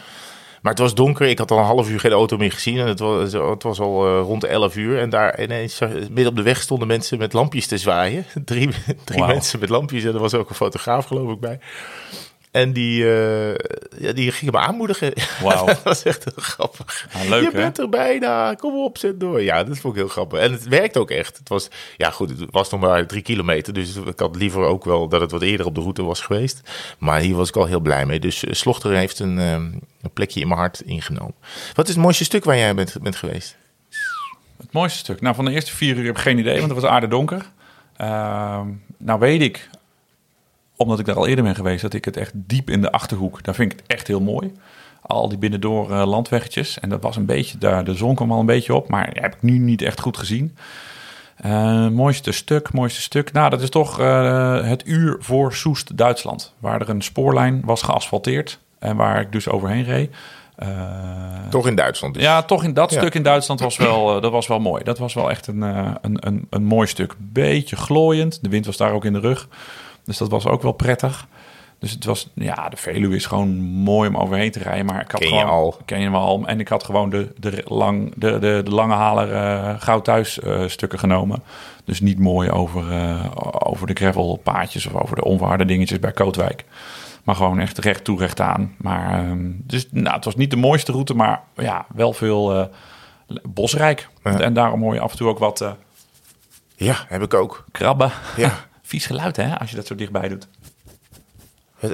Maar het was donker. Ik had al een half uur geen auto meer gezien. En het was, het was al rond 11 uur. En daar ineens, midden op de weg stonden mensen met lampjes te zwaaien. *laughs* Drie, drie mensen met lampjes. En er was ook een fotograaf, geloof ik, bij. En die, eh, ja, die gingen me aanmoedigen. *laughs* Wauw. dat was echt heel grappig. Ja, leuk, Je hè? bent er bijna. Kom op, zet door. Ja, dat vond ik heel grappig. En het werkt ook echt. Het was, ja goed, het was nog maar drie kilometer. Dus ik had liever ook wel dat het wat eerder op de route was geweest. Maar hier was ik al heel blij mee. Dus eh, Slochteren heeft een, eh, een plekje in mijn hart ingenomen. Wat is het mooiste stuk waar jij bent, bent geweest? Het mooiste stuk. Nou, van de eerste vier uur heb ik geen idee, want het was aardedonker. Ehm nou weet ik, omdat ik daar al eerder ben geweest, dat ik het echt diep in de Achterhoek, daar vind ik het echt heel mooi. Al die binnendoor eh, landweggetjes. En dat was een beetje, daar, de zon kwam al een beetje op, maar heb ik nu niet echt goed gezien. Eh, mooiste stuk, mooiste stuk. Nou, dat is toch eh, het uur voor Soest, Duitsland. Waar er een spoorlijn was geasfalteerd en waar ik dus overheen reed. Toch in Duitsland dus. ja, toch in dat Ja. stuk in Duitsland was wel, dat was wel mooi. Dat was wel echt een, een, een, een mooi stuk. Beetje glooiend. De wind was daar ook in de rug. Dus dat was ook wel prettig. Dus het was, ja, de Veluwe is gewoon mooi om overheen te rijden. Maar ik had Ken je gewoon, al. Ken je hem al. En ik had gewoon de, de, lang, de, de, de lange haler eh gauw thuis eh, stukken genomen. Dus niet mooi over, eh, over de gravelpaadjes of over de onverharde dingetjes bij Kootwijk. Maar gewoon echt recht toe, recht aan. Maar, ehm, dus nou, het was niet de mooiste route, maar ja, wel veel bosrijk. Ja. En daarom hoor je af en toe ook wat Ja, heb ik ook. krabben. Ja. *laughs* Vies geluid, hè, als je dat zo dichtbij doet.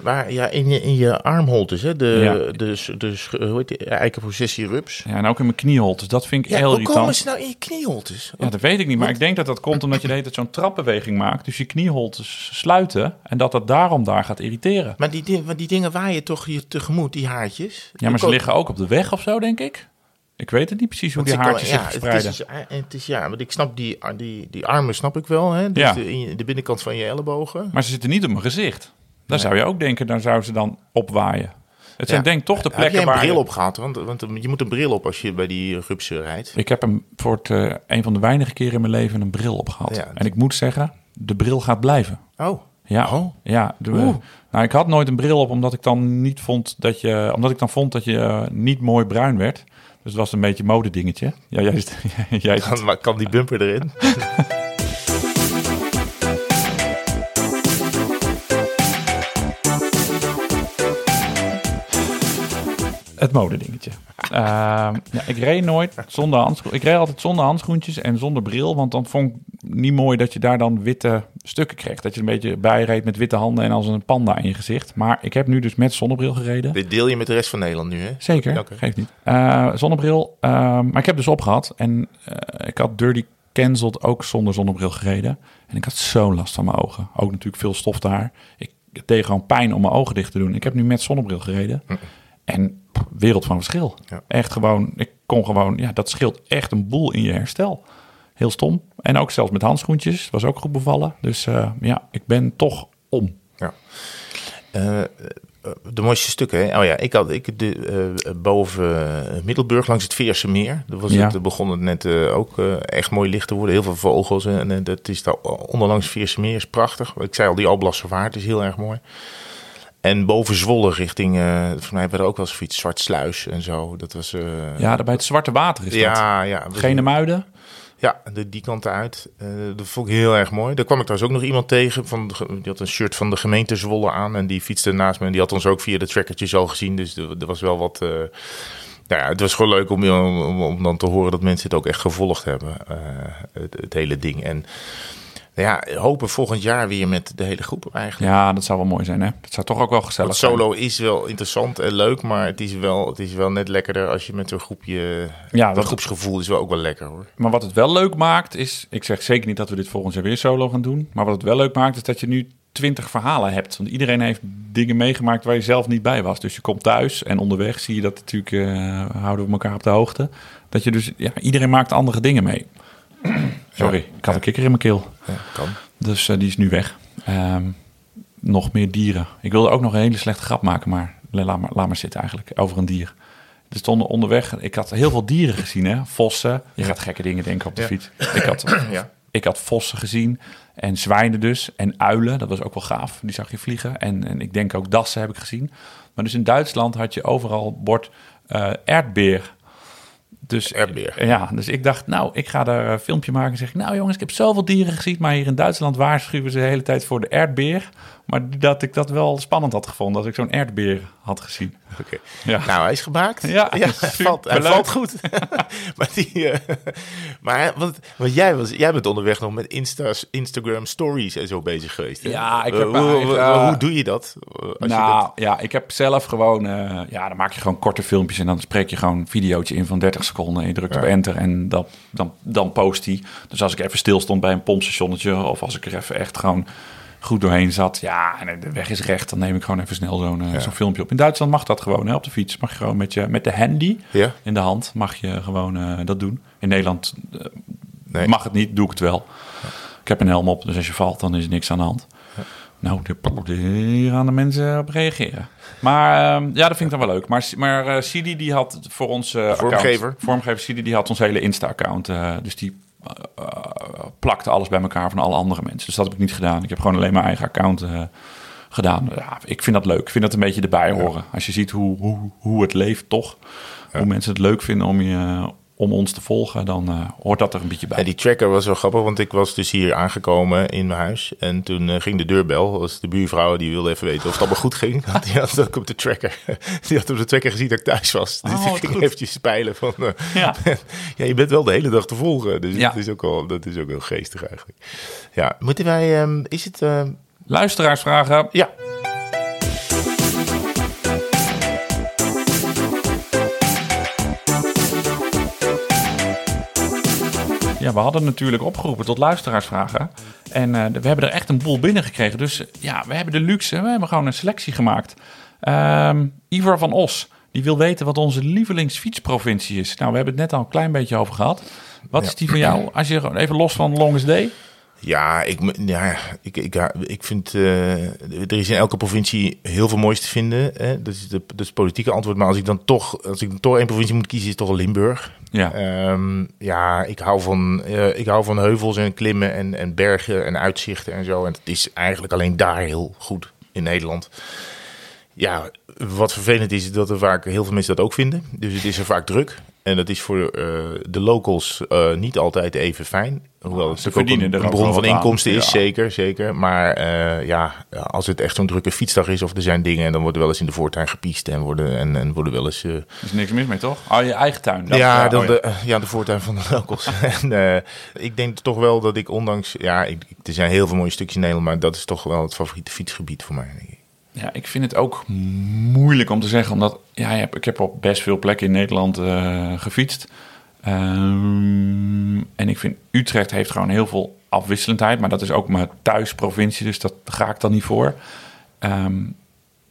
Maar ja, in je, in je armholtes, hè? De, Ja. de, de, sch- hoe heet die? Eikenprocessie rups. Ja, en ook in mijn knieholt. Dus dat vind ik Ja, heel hoe komen irritant. ze nou in je knieholtes? Ja, dat weet ik niet. Maar ik denk dat dat komt omdat je de hele tijd zo'n trapbeweging maakt. Dus je knieholtes sluiten. En dat dat daarom daar gaat irriteren. Maar die, di- want die dingen waaien toch je tegemoet, die haartjes? Ja, maar ze liggen ook op de weg of zo, denk ik. Ik weet het niet precies hoe die haartjes zich ja, verspreiden. Het is, dus- het is, ja, want ik snap die, die, die armen snap ik wel, hè? Dus Ja. de, je- de binnenkant van je ellebogen. Maar ze zitten niet op mijn gezicht. Daar zou je ook denken, daar zou ze dan opwaaien. Het zijn Ja. denk toch de Heb jij plekken een waar... bril op gehad? Want, want je moet een bril op als je bij die rupsen rijdt. Ik heb hem voor het, eh, een van de weinige keren in mijn leven een bril opgehad. Ja. En ik moet zeggen, de bril gaat blijven. Oh, Ja, Oh. ja. De, nou, ik had nooit een bril op omdat ik dan niet vond dat je, omdat ik dan vond dat je eh, niet mooi bruin werd. Dus het was een beetje modedingetje. Ja, juist. *laughs* jij, kan, maar kan die bumper erin? *laughs* Het modedingetje. Ehm, ja, ik reed nooit zonder handschoen. Ik reed altijd zonder handschoentjes en zonder bril. Want dan vond ik niet mooi dat je daar dan witte stukken kreeg. Dat je een beetje bijreed met witte handen en als een panda in je gezicht. Maar ik heb nu dus met zonnebril gereden. Dit deel je met de rest van Nederland nu, hè? Zeker, Oké. geeft niet. Eh, zonnebril. ehm, maar ik heb dus opgehad. En eh, ik had Dirty Cancelled ook zonder zonnebril gereden. En ik had zo'n last van mijn ogen. Ook natuurlijk veel stof daar. Ik deed gewoon pijn om mijn ogen dicht te doen. Ik heb nu met zonnebril gereden. En pff, wereld van verschil. Ja. Echt gewoon, ik kon gewoon, ja, dat scheelt echt een boel in je herstel. Heel stom. En ook zelfs met handschoentjes. Was ook goed bevallen. Dus eh, ja, ik ben toch om. Ja. Eh, eh, de mooiste stukken, hè? Oh ja, ik had ik de, boven Middelburg langs het Veerse Meer. Dat was Ja. het, begon het net ook echt mooi licht te worden. Heel veel vogels. En dat is daar onderlangs het Veerse Meer is prachtig. Ik zei al, die Alblasservaart is heel erg mooi. En boven Zwolle richting, eh voor mij hebben we er ook wel eens fiets, Zwart Sluis en zo. Dat was... eh, Ja, daar bij het Zwarte Water is dat. ja, ja. we- Genemuiden. Ja, de, die kant uit. Eh, dat vond ik heel erg mooi. Daar kwam ik trouwens ook nog iemand tegen. Van die had een shirt van de gemeente Zwolle aan. En die fietste naast me. En die had ons ook via de trackertjes al gezien. Dus er, was wel wat... nou ja, het was gewoon leuk om, om, om dan te horen dat mensen het ook echt gevolgd hebben. het, het hele ding. En ja, hopen volgend jaar weer met de hele groep eigenlijk. Ja, dat zou wel mooi zijn, hè? Dat zou toch ook wel gezellig zijn. solo is wel interessant en leuk, maar het is wel, het is wel net lekkerder als je met een groepje... Ja, dat dat- groepsgevoel is wel ook wel lekker hoor. Maar wat het wel leuk maakt is, ik zeg zeker niet dat we dit volgend jaar weer solo gaan doen. Maar wat het wel leuk maakt is dat je nu twintig verhalen hebt. Want iedereen heeft dingen meegemaakt waar je zelf niet bij was. Dus je komt thuis en onderweg zie je dat natuurlijk, eh, houden we elkaar op de hoogte. Dat je dus, ja, iedereen maakt andere dingen mee. Sorry, ik had een kikker in mijn keel. Ja, kan. Dus eh, die is nu weg. Ehm, nog meer dieren. Ik wilde ook nog een hele slechte grap maken, maar laat maar, laat maar zitten eigenlijk, over een dier. Er stonden onderweg, ik had heel veel dieren gezien, hè. Vossen. Je gaat gekke dingen denken op de Ja. fiets. Ik had, *clears throat* Ja. ik had vossen gezien en zwijnen dus. En uilen, dat was ook wel gaaf. Die zag je vliegen. En, en ik denk ook dassen heb ik gezien. Maar dus in Duitsland had je overal bord eh aardbeer. Dus. Ja, dus ik dacht, nou, ik ga daar een filmpje maken. En zeg ik, nou jongens, ik heb zoveel dieren gezien. Maar hier in Duitsland waarschuwen ze de hele tijd voor de aardbeer. Maar dat ik dat wel spannend had gevonden. Dat ik zo'n aardbeer had gezien. Oké. Ja. Nou, hij is gemaakt. Ja, hij, *laughs* superleuk. valt, hij valt goed. *laughs* maar die, eh, maar want, want jij, was, jij bent onderweg nog met Insta's, Instagram stories en zo bezig geweest. Hè? Ja, ik Eh, heb mijn hoe, doe je dat? Als je nou dat ja, ik heb zelf gewoon, ja, dan maak je gewoon korte filmpjes en dan spreek je gewoon een videootje in van 30 seconden. En je drukt op enter en dan, dan, dan post die. Dus als ik even stil stond bij een pompstationnetje of als ik er even echt gewoon goed doorheen zat, ja, en de weg is recht, dan neem ik gewoon even snel zo'n eh, zo'n filmpje op. In Duitsland mag dat gewoon, hè, op de fiets. Mag je gewoon met, je, met de handy Ja. in de hand, mag je gewoon eh, dat doen. In Nederland eh, Nee. mag het niet, doe ik het wel. Ik heb een helm op, dus als je valt, dan is er niks aan de hand. Nou, de- hier gaan de mensen op reageren. Maar ehm, ja, dat vind ik dan wel leuk. Maar, maar Sidi die had voor ons Vormgever. account, vormgever Sidi die had ons hele Insta-account. dus die plakte alles bij elkaar van alle andere mensen. Dus dat heb ik niet gedaan. Ik heb gewoon alleen mijn eigen account eh, gedaan. Ja, ik vind dat leuk. Ik vind dat een beetje erbij horen. Als je ziet hoe, hoe, hoe het leeft, toch? Hoe mensen het leuk vinden om, je, om ons te volgen, dan eh, hoort dat er een beetje bij. Ja, die tracker was wel grappig, want ik was dus hier aangekomen in mijn huis. En toen eh, ging de deurbel. Was de buurvrouw, die wilde even weten of het allemaal goed ging. Die had ook op de tracker. *laughs* Die had op de tracker gezien dat ik thuis was. Dus Oh, die wat ging goed. eventjes speilen van... eh, Ja. *laughs* ja, je bent wel de hele dag te volgen. Dus Ja. dat, is ook wel, dat is ook wel geestig eigenlijk. Ja, moeten wij... ehm, is het... ehm, Luisteraarsvragen. ja, Ja, we hadden natuurlijk opgeroepen tot luisteraarsvragen. En eh, we hebben er echt een boel binnengekregen. Dus eh, ja, we hebben de luxe. We hebben gewoon een selectie gemaakt. Ehm Ivar van Os, die wil weten wat onze lievelingsfietsprovincie is. Nou, we hebben het net al een klein beetje over gehad. Wat is die van jou? Als je even los van Longest Day. Ja, ik, ja, ik, ik, ik vind, eh, er is in elke provincie heel veel moois te vinden. Hè? Dat, is de, dat is het politieke antwoord. Maar als ik dan toch, als ik dan toch één provincie moet kiezen, is het toch Limburg. Ja. Ehm, ja, ik hou, van, eh, ik hou van heuvels en klimmen en, en bergen en uitzichten en zo. En het is eigenlijk alleen daar heel goed in Nederland. Ja, wat vervelend is, is dat er vaak heel veel mensen dat ook vinden. Dus het is er vaak druk. En dat is voor eh, de locals eh, niet altijd even fijn. Hoewel het ze natuurlijk ook een, een bron van aan. inkomsten is, Ja. zeker, zeker. Maar eh, ja, als het echt zo'n drukke fietsdag is of er zijn dingen... dan wordt er wel eens in de voortuin gepiest en worden, en, en worden wel eens... Er is niks mis mee, toch? Oh, je eigen tuin. Dat- ja, dan oh, De, ja, de voortuin van de locals. *laughs* en, ik denk toch wel dat ik ondanks... Ja, ik- er zijn heel veel mooie stukjes in Nederland... maar dat is toch wel het favoriete fietsgebied voor mij. Denk ik. Ja, ik vind het ook moeilijk om te zeggen, omdat ja, ik heb, op best veel plekken in Nederland eh, gefietst. Ehm, en ik vind Utrecht heeft gewoon heel veel afwisselendheid, maar dat is ook mijn thuisprovincie, dus dat ga ik dan niet voor. Ehm,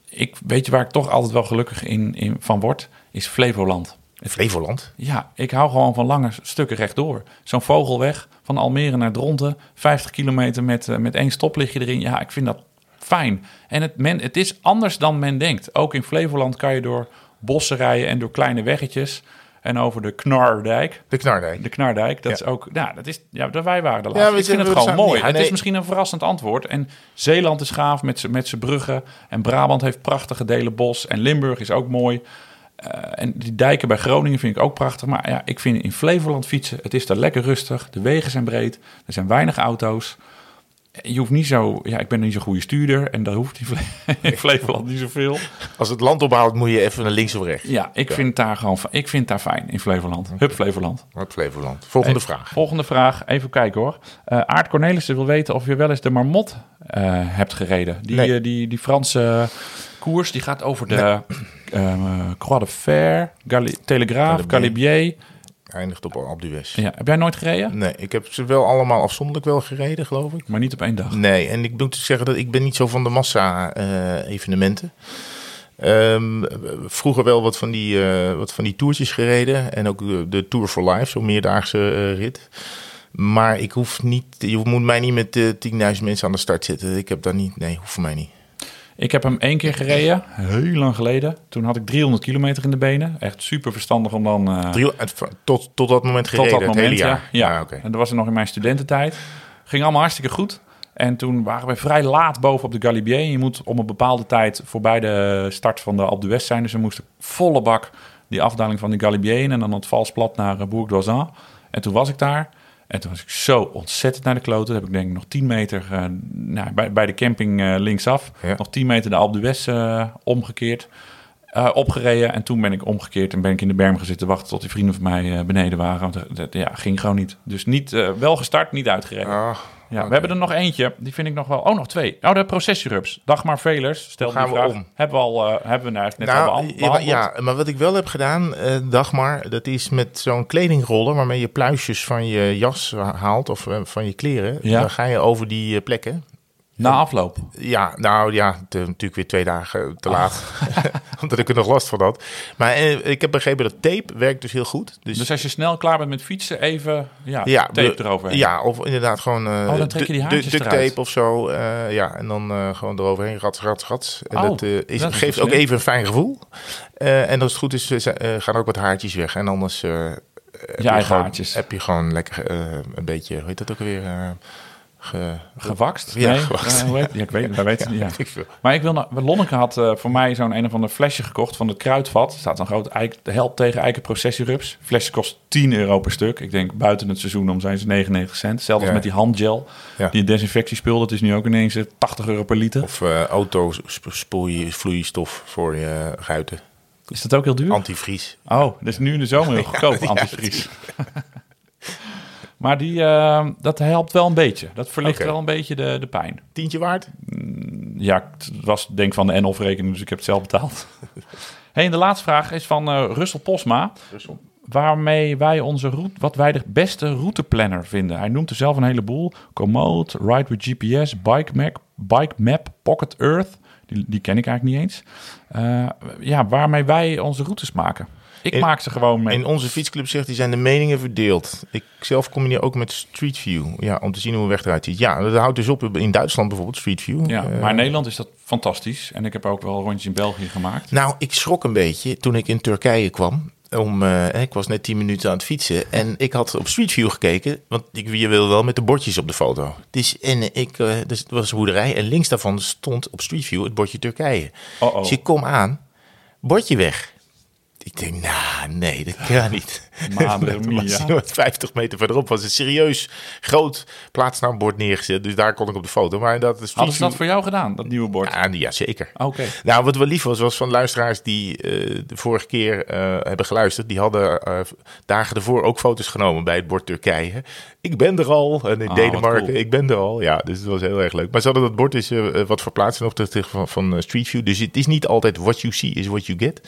ik weet je waar ik toch altijd wel gelukkig in, in van word, is Flevoland. Flevoland. Ja, ik hou gewoon van lange stukken rechtdoor. Zo'n vogelweg van Almere naar Dronten, 50 kilometer met, eh, met één stoplichtje erin. Ja, ik vind dat fijn. En het, men, het is anders dan men denkt. Ook in Flevoland kan je door bossen rijden en door kleine weggetjes. En over de Knardijk. De Knardijk. De Knardijk, dat Ja. is ook... Nou, dat is... Ja, dat wij waren de Ja, laatste. we ik vind het gewoon mooi. ja, het nee. is misschien een verrassend antwoord. En Zeeland is gaaf met zijn bruggen. En Brabant heeft prachtige delen bos. En Limburg is ook mooi. Eh, en die dijken bij Groningen vind ik ook prachtig. Maar ja, ik vind in Flevoland fietsen, het is daar lekker rustig. De wegen zijn breed, er zijn weinig auto's. Je hoeft niet zo... Ja, ik ben niet zo'n goede stuurder en daar hoeft in, Fle- *laughs* in Flevoland niet zoveel. Als het land ophoudt, moet je even naar links of rechts. Ja, ik vind daar gewoon... Ik vind daar fijn in Flevoland. Hup Flevoland. Wat Flevoland. Volgende vraag. Volgende vraag. Even kijken hoor. Eh Aart Cornelissen wil weten of je wel eens de Marmot eh, hebt gereden. Die, Nee. eh, die, die Franse koers, die gaat over de eh, Croix de Fer, Telegraaf, Galibier. Eindigt op Alpe d'Huez. Ja, heb jij nooit gereden? Nee, ik heb ze wel allemaal afzonderlijk wel gereden, geloof ik. Maar niet op één dag. Nee, en ik moet zeggen dat ik ben niet zo van de massa-evenementen. Ehm, vroeger wel wat van, die, eh, wat van die toertjes gereden. En ook de, de Tour for Life, zo'n meerdaagse eh, rit. Maar ik hoef niet, je moet mij niet met eh 10.000 mensen aan de start zetten. Ik heb daar niet, nee, hoeft voor mij niet. Ik heb hem één keer gereden, heel lang geleden. Toen had ik 300 kilometer in de benen. Echt super verstandig om dan... eh, Drie, tot, tot dat moment Tot gereden, dat het moment, hele ja. jaar. ja. Ah, oké. En dat was er nog in mijn studententijd. Ging allemaal hartstikke goed. En toen waren we vrij laat boven op de Galibier. Je moet om een bepaalde tijd voorbij de start van de Alpe d'Huez zijn. Dus we moesten volle bak die afdaling van de Galibier in. En dan het valsplat naar uh, Bourg d'Oisans. En toen was ik daar. En toen was ik zo ontzettend naar de kloten. Toen heb ik denk ik nog 10 meter eh, nou, bij, bij de camping eh, linksaf. Ja. Nog 10 meter de Alpe d'Huez eh, omgekeerd. opgereden en toen ben ik omgekeerd en ben ik in de berm gaan zitten wachten tot die vrienden van mij beneden waren. Want dat ja, ging gewoon niet. Dus niet, wel gestart, niet uitgereden. Ah, ja. We hebben er nog eentje, die vind ik nog wel. Oh, nog twee. Oh, de processierups. Dagmar Velers, stel gaan die we vraag. om? Hebben we al, eh, hebben we nou net al Nou, ja, behandeld. ja, maar wat ik wel heb gedaan, eh Dagmar, dat is met zo'n kledingroller waarmee je pluisjes van je jas haalt of eh, van je kleren. Ja. Dan ga je over die plekken. Na afloop. Ja, nou ja, natuurlijk weer twee dagen te Ah. laat. *laughs* Omdat ik er nog last van had. Maar eh, ik heb begrepen dat tape werkt dus heel goed. Dus, Dus als je snel klaar bent met fietsen, even ja, ja, tape de- eroverheen. Ja, of inderdaad gewoon eh Oh, dan trek je die haartjes duct tape of zo. eh, ja, en dan gewoon eroverheen, rats, rats, rats. En Oh, dat, is, dat is geeft wel ook even een fijn gevoel. En als het goed is, gaan ook wat haartjes weg. En anders heb, Je gewoon, haartjes. heb je gewoon lekker een beetje, hoe heet dat ook alweer? Eh, ge, Gewakst? Ja, nee? gewakst. Eh, ja, ik weet, wij weten. Ja. *laughs* Maar ik wil nog, Lonneke had eh, voor mij zo'n een of ander flesje gekocht van het kruidvat. Er staat een groot eik, help tegen eikenprocessierups. Flesje kost 10 euro per stuk. Ik denk buiten het seizoen om zijn ze 99 cent. Ja. met die handgel. Die desinfectiespul, dat is nu ook ineens eh, 80 euro per liter. Of uh, autospoeivloeistof voor je ruiten. Is dat ook heel duur? Antivries. Oh, dat is nu in de zomer heel *laughs* goedkoop, ja, antivries. Maar die, eh, dat helpt wel een beetje. Dat verlicht wel een beetje de, de pijn. Tientje waard? Ja, het was denk ik van de NOF rekening, dus ik heb het zelf betaald. *laughs* hey, en de laatste vraag is van eh Russell Posma. Waarmee wij onze route, wat wij de beste routeplanner vinden. Hij noemt er zelf een heleboel. Komoot, Ride with GPS, Bike Map, Bike Map Pocket Earth. Die, die ken ik eigenlijk niet eens. Eh, ja, waarmee wij onze routes maken. Ik In- maak ze gewoon met... In onze fietsclub zegt hij zijn de meningen verdeeld. Ik zelf combineer ook met Street View. Ja, om te zien hoe een weg eruit ziet. Ja, dat houdt dus op in Duitsland bijvoorbeeld, Street View. ja, Eh, maar in Nederland is dat fantastisch. En ik heb ook wel rondjes in België gemaakt. Nou, ik schrok een beetje toen ik in Turkije kwam. Om, eh, ik was net 10 minuten aan het fietsen en ik had op Street View gekeken, want ik, je wil wel met de bordjes op de foto. Dus, en ik, eh, dus het was een boerderij en links daarvan stond op Street View het bordje Turkije. Oh, oh. Dus ik kom aan, bordje weg. Ik denk, nou, nee, dat kan niet. *laughs* Madre *laughs* mia. was 50 meter verderop was een serieus groot plaatsnaambord neergezet. Dus daar kon ik op de foto. Maar dat is Hadden ze dat voor jou gedaan, dat nieuwe bord? Ja, ja, zeker. Oké. Nou, wat wel lief was, was van luisteraars die eh, de vorige keer eh, hebben geluisterd. Die hadden eh, dagen ervoor ook foto's genomen bij het bord Turkije. Ik ben er al. En in Ah, Denemarken, cool. ik ben er al. Ja, dus het was heel erg leuk. Maar ze hadden dat bord eh, wat verplaatst ten opzichte van, van Street View. Dus het is niet altijd what you see is what you get.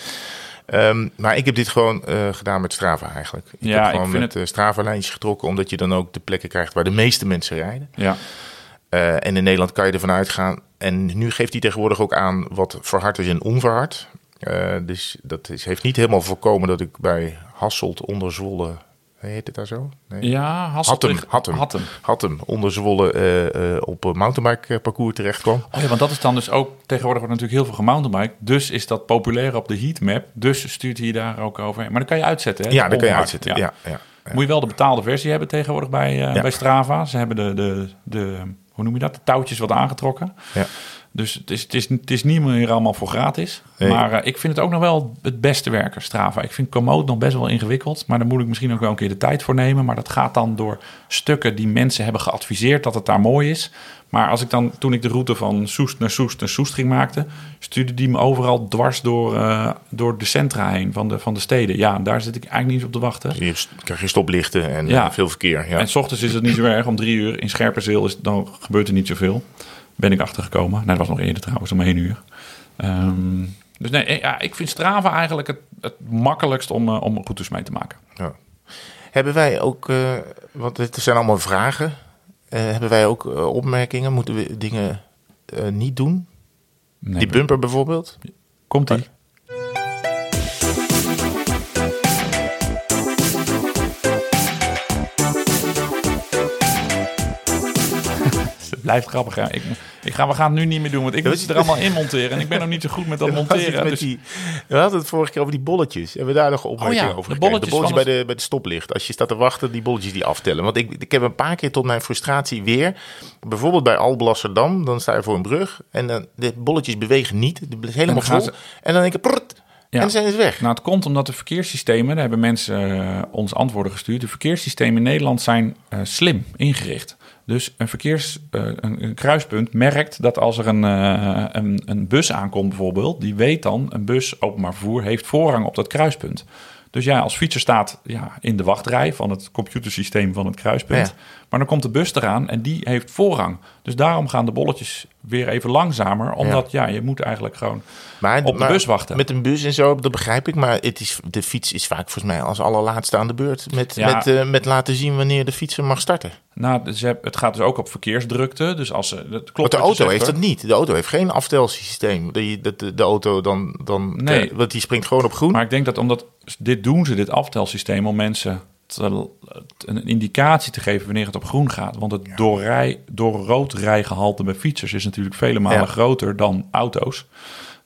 Ehm, maar ik heb dit gewoon eh, gedaan met Strava eigenlijk. Ik Ja, heb ik gewoon vind met het- eh, Strava-lijntjes getrokken, omdat je dan ook de plekken krijgt waar de meeste mensen rijden. Ja. Eh, en in Nederland kan je ervan uitgaan. En nu geeft hij tegenwoordig ook aan wat verhard is en onverhard. Dus dat is, heeft niet helemaal voorkomen dat ik bij Hasselt onder Zwolle... Heet het daar zo? Nee. Ja, Hattem. Hattem. Hattem onder Zwolle eh, eh, op een mountainbike parcours terecht kwam. Oh ja, want dat is dan dus ook... Tegenwoordig wordt natuurlijk heel veel gemountainbike. Dus is dat populair op de heatmap. Dus stuurt hij daar ook overheen. Maar dan kan je uitzetten, hè? Ja, dat kan je uitzetten. Ja. Ja, ja. Moet je wel de betaalde versie hebben tegenwoordig bij, eh, Ja. bij Strava. Ze hebben de, de, de, hoe noem je dat? De touwtjes wat aangetrokken. Ja. Dus het is, het, is, het is niet meer allemaal voor gratis. Maar eh, ik vind het ook nog wel het beste werken, Strava. Ik vind Komoot nog best wel ingewikkeld. Maar daar moet ik misschien ook wel een keer de tijd voor nemen. Maar dat gaat dan door stukken die mensen hebben geadviseerd dat het daar mooi is. Maar als ik dan, toen ik de route van Soest naar Soest naar Soest ging maakten... stuurde die me overal dwars door, eh, door de centra heen van de, van de steden. Ja, daar zit ik eigenlijk niet op te wachten. Je hebt- krijg je stoplichten en Ja. eh, veel verkeer. Ja. En s ochtends is het niet zo erg. Om drie uur in Scherpenzeel is, dan gebeurt er niet zoveel. Ben ik achtergekomen. Nou, dat was nog eerder trouwens, om één uur. Ehm, dus nee, eh, ja, ik vind Strava eigenlijk het, het makkelijkst om, eh, om routes mee te maken. Ja. Hebben wij ook, eh, want het zijn allemaal vragen. Hebben wij ook opmerkingen? Moeten we dingen niet doen? Nee, Die bumper bijvoorbeeld? Komt ie? Blijft grappig. Ik, ik ga, we gaan het nu niet meer doen, want ik moet het er allemaal in monteren. En ik ben nog niet zo goed met dat *laughs* We monteren. met Dus, die, we hadden het vorige keer over die bolletjes. Hebben we daar nog Oh ja, over de bolletjes de bolletjes bij, de, bij de stoplicht. Als je staat te wachten, die bolletjes die aftellen. Want ik, ik heb een paar keer tot mijn frustratie weer... Bijvoorbeeld bij Alblasserdam, dan sta je voor een brug... en dan, de bolletjes bewegen niet. Het is helemaal vol. En dan denk ik... prrrt, Ja. en dan zijn ze weg. Nou, het komt omdat de verkeerssystemen, daar hebben mensen eh, ons antwoorden gestuurd. De verkeerssystemen in Nederland zijn eh, slim ingericht. Dus een verkeers, eh, een, een kruispunt merkt dat als er een, eh, een, een bus aankomt bijvoorbeeld, die weet dan, een bus openbaar vervoer heeft voorrang op dat kruispunt. Dus ja, als fietser staat ja, in de wachtrij van het computersysteem van het kruispunt. Maar dan komt de bus eraan en die heeft voorrang. Dus daarom gaan de bolletjes weer even langzamer. Omdat ja, je moet eigenlijk gewoon Maar, op de maar bus wachten. Met een bus en zo, dat begrijp ik. Maar het is, de fiets is vaak volgens mij als allerlaatste aan de beurt. Met, Ja. met, eh, met laten zien wanneer de fietser mag starten. Nou, het gaat dus ook op verkeersdrukte. Dus als ze. Dat klopt de auto zegt, heeft dat niet. De auto heeft geen aftelsysteem. Dat de, de auto dan... dan Nee. want die springt gewoon op groen. Maar ik denk dat omdat dit doen ze, dit aftelsysteem, om mensen te- een indicatie te geven wanneer het op groen gaat. Want het door, rij, door rood rijgehalte bij fietsers is natuurlijk vele malen Ja. groter dan auto's.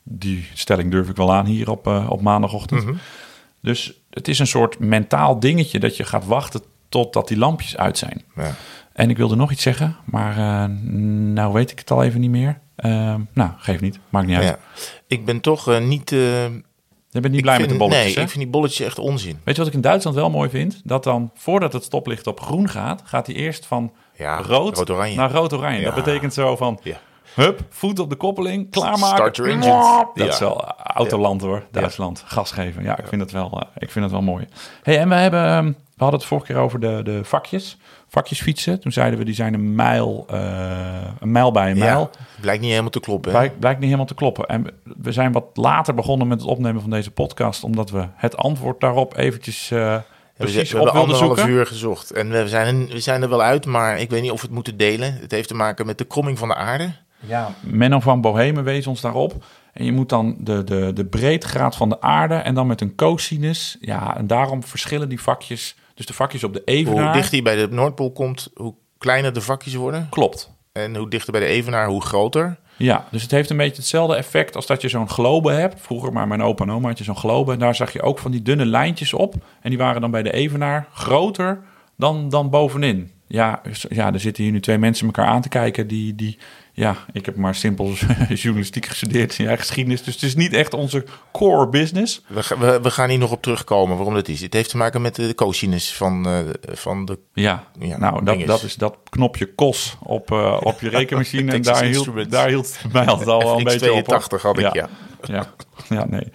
Die stelling durf ik wel aan hier op, eh, op maandagochtend. Mhm. Dus het is een soort mentaal dingetje dat je gaat wachten totdat die lampjes uit zijn. Ja. En ik wilde nog iets zeggen, maar eh, nou weet ik het al even niet meer. Eh, nou, geef niet. Maakt niet uit. Ja. Ik ben toch eh, niet... eh, Je bent niet ik blij vind, met de bolletjes, Nee, hè? ik vind die bolletjes echt onzin. Weet je wat ik in Duitsland wel mooi vind? Dat dan, voordat het stoplicht op groen gaat, gaat hij eerst van Ja, rood, rood-oranje. naar rood-oranje. Ja. Dat betekent zo van, Ja. hup, voet op de koppeling, klaarmaken. Start your engines. Dat is wel autoland hoor, Duitsland. Gas geven. Ja, ik vind het wel, eh, ik vind het wel mooi. Hey, en we hebben, ehm, we hadden het vorige keer over de, de vakjes. Vakjes fietsen. Toen zeiden we, die zijn een mijl, eh, een mijl bij een mijl. Ja, blijkt niet helemaal te kloppen. hè? Blijkt, blijkt niet helemaal te kloppen. En we zijn wat later begonnen met het opnemen van deze podcast, omdat we het antwoord daarop eventjes eh, precies we op hebben anderhalf zoeken. uur gezocht. En we zijn, we zijn er wel uit, maar ik weet niet of we het moeten delen. Het heeft te maken met de kromming van de aarde. Ja. Menno van Bohemen wees ons daarop. En je moet dan de, de, de breedtegraad van de aarde en dan met een cosinus. Ja, en daarom verschillen die vakjes. Dus de vakjes op de Hoe evenaar. dichter hij bij de Noordpool komt, hoe kleiner de vakjes worden. Klopt. En hoe dichter bij de evenaar, hoe groter. Ja, dus het heeft een beetje hetzelfde effect als dat je zo'n globe hebt. Vroeger, maar mijn opa en oma had je zo'n globe. En daar zag je ook van die dunne lijntjes op. En die waren dan bij de evenaar groter dan, dan bovenin. Ja, ja, er zitten hier nu twee mensen elkaar aan te kijken die... die ja, ik heb maar simpel *laughs* journalistiek gestudeerd, ja, geschiedenis. Dus het is niet echt onze core business. We, ga- we, we gaan hier nog op terugkomen waarom dat is. Het heeft te maken met de cosinus van, eh, van de... Ja, Ja, nou, dat, dat is dat knopje KOS op, eh, op je *laughs* rekenmachine. en daar hield, daar hield mij altijd al wel een beetje op. hoor. FX82 had ik, ja. Ja, ja, nee.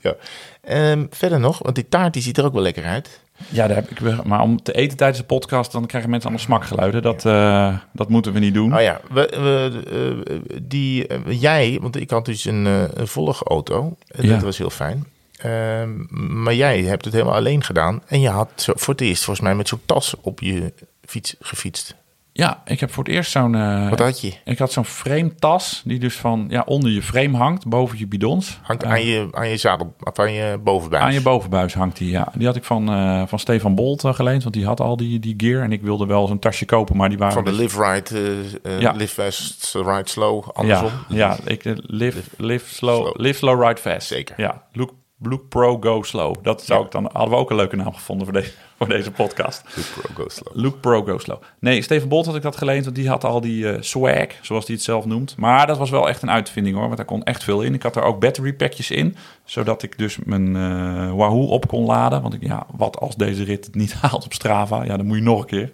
ja. Ehm, verder nog, want die taart die ziet er ook wel lekker uit. Ja, daar heb ik. Maar om te eten tijdens de podcast, dan krijgen mensen allemaal smakgeluiden. Dat, eh, dat moeten we niet doen. Oh ja, we, we, eh, die, eh, jij, want ik had dus een, een volgauto. Ja. dat was heel fijn. Ehm, maar jij hebt het helemaal alleen gedaan. En je had zo, voor het eerst volgens mij met zo'n tas op je fiets gefietst. Ja, ik heb voor het eerst zo'n. eh, Wat had je? ik had zo'n frame tas die dus van ja, onder je frame hangt, boven je bidons. Hangt Eh, aan, je, aan je zadel, of aan je bovenbuis. Aan je bovenbuis hangt die, ja. Die had ik van, eh, van Stefan Bolt geleend, want die had al die, die gear. En ik wilde wel zo'n tasje kopen, maar die waren... Van de dus- live right, eh, Ja. live fast, ride slow, andersom. Ja, ja ik live, live, slow, Slow. live slow, ride fast. Zeker. Ja, look Look Pro Go Slow. Dat zou ik dan, hadden we ook een leuke naam gevonden voor deze, voor deze podcast. Pro Go Slow. Look Pro Go Slow. Nee, Steven Bolt had ik dat geleend, want die had al die eh, swag, zoals hij het zelf noemt. Maar dat was wel echt een uitvinding hoor, want daar kon echt veel in. Ik had er ook battery packjes in, zodat ik dus mijn eh, Wahoo op kon laden. Want ik, ja, wat als deze rit het niet *laughs* haalt op Strava? Ja, dan moet je nog een keer.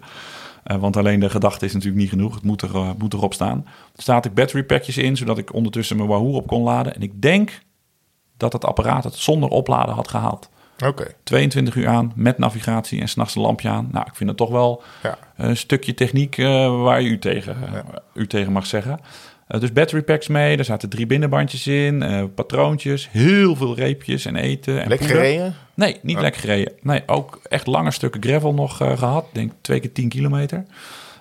Eh, want alleen de gedachte is natuurlijk niet genoeg. Het moet, er, moet erop staan. Er staat ik battery packjes in, zodat ik ondertussen mijn Wahoo op kon laden. En ik denk dat het apparaat het zonder opladen had gehaald. Oké. 22 uur aan met navigatie en s'nachts een lampje aan. Nou, ik vind het toch wel Ja. een stukje techniek eh, waar je u tegen, u tegen mag zeggen. Eh, dus battery packs mee, er zaten drie binnenbandjes in, eh, patroontjes, heel veel reepjes en eten. En Lekker poeder. gereden? Nee, niet lekker gereden. Nee, ook echt lange stukken gravel nog eh, gehad. Denk twee keer 10 kilometer.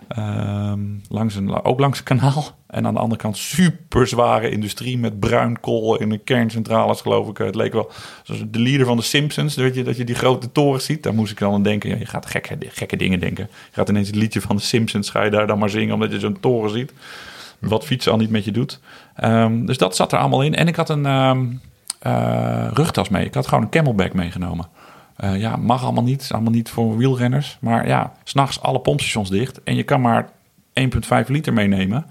Ehm, langs een, ook langs een kanaal. En aan de andere kant super zware industrie met bruinkool in de kerncentrales, geloof ik. Het leek wel zoals de leader van de Simpsons. Weet je, dat je die grote toren ziet. Daar moest ik dan aan denken. Je gaat gekke, gekke dingen denken. Je gaat ineens het liedje van de Simpsons. Ga je daar dan maar zingen omdat je zo'n toren ziet. Wat fietsen al niet met je doet. Ehm, dus dat zat er allemaal in. En ik had een ehm, eh, rugtas mee. Ik had gewoon een camelback meegenomen. Eh, ja, mag allemaal niet. Is allemaal niet voor wielrenners. Maar ja, s'nachts alle pompstations dicht. En je kan maar 1,5 liter meenemen.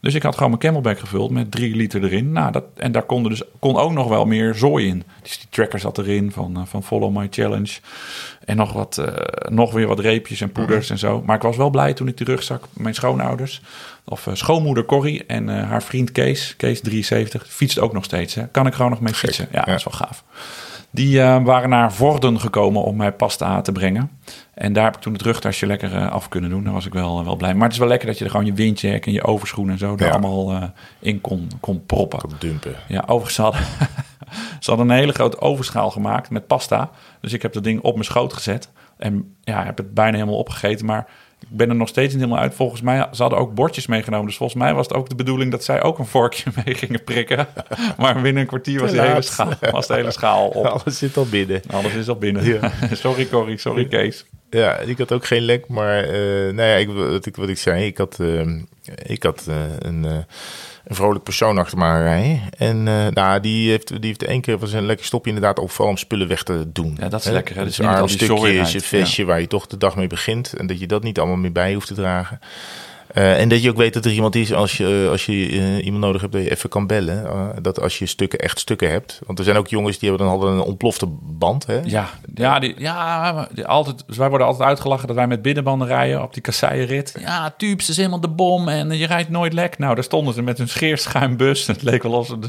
Dus ik had gewoon mijn camelback gevuld met 3 liter erin. Nou, dat, en daar kon, er dus, kon ook nog wel meer zooi in. Dus die tracker zat erin van, eh, van Follow My Challenge. En nog, wat, eh, nog weer wat reepjes en poeders en zo. Maar ik was wel blij toen ik die rugzak, mijn schoonouders... of schoonmoeder Corrie en haar vriend Kees, Kees 73... fietst ook nog steeds. Hè. Kan ik gewoon nog mee fietsen. Ja, dat is wel gaaf. Die eh, waren naar Vorden gekomen om mij pasta te brengen. En daar heb ik toen het rugtasje lekker eh, af kunnen doen. Daar was ik wel, wel blij. Maar het is wel lekker dat je er gewoon je windjack en je overschoenen en zo... Ja. allemaal eh, in kon, kon proppen. Op dumpen. Ja, overigens hadden, *laughs* ze hadden een hele grote ovenschaal gemaakt met pasta. Dus ik heb dat ding op mijn schoot gezet. En ja, heb het bijna helemaal opgegeten. Maar ik ben er nog steeds niet helemaal uit. Volgens mij, ze hadden ook bordjes meegenomen. Dus volgens mij was het ook de bedoeling dat zij ook een vorkje *laughs* mee gingen prikken. *laughs* Maar binnen een kwartier was, de hele, schaal, was de hele schaal op. *laughs* Alles zit al binnen. Alles is al binnen. Ja. sorry Corrie, sorry Kees. Ja, ik had ook geen lek, maar eh nou ja, ik, wat, ik, wat ik zei, ik had, eh, ik had eh, een, een vrolijk persoon achter me aan rijden. En eh, nou, die heeft, die heeft één keer was een lekker stopje inderdaad opvallen om spullen weg te doen. Ja, dat is Hè? lekker, hè? Dus Dat je niet al die zooi armstukjes, rijdt. je vestje waar je toch de dag mee begint. En dat je dat niet allemaal meer bij hoeft te dragen. Eh, en dat je ook weet dat er iemand is als je, als je eh, iemand nodig hebt dat je even kan bellen. Eh, dat als je stukken echt stukken hebt. Want er zijn ook jongens die hebben dan hadden een ontplofte band. Hè? Ja, ja, die, ja die, altijd, dus wij worden altijd uitgelachen dat wij met binnenbanden rijden op die kasseienrit. Ja, tubes is helemaal de bom en je rijdt nooit lek. Nou, daar stonden ze met een scheerschuimbus. Het leek wel alsof ze de,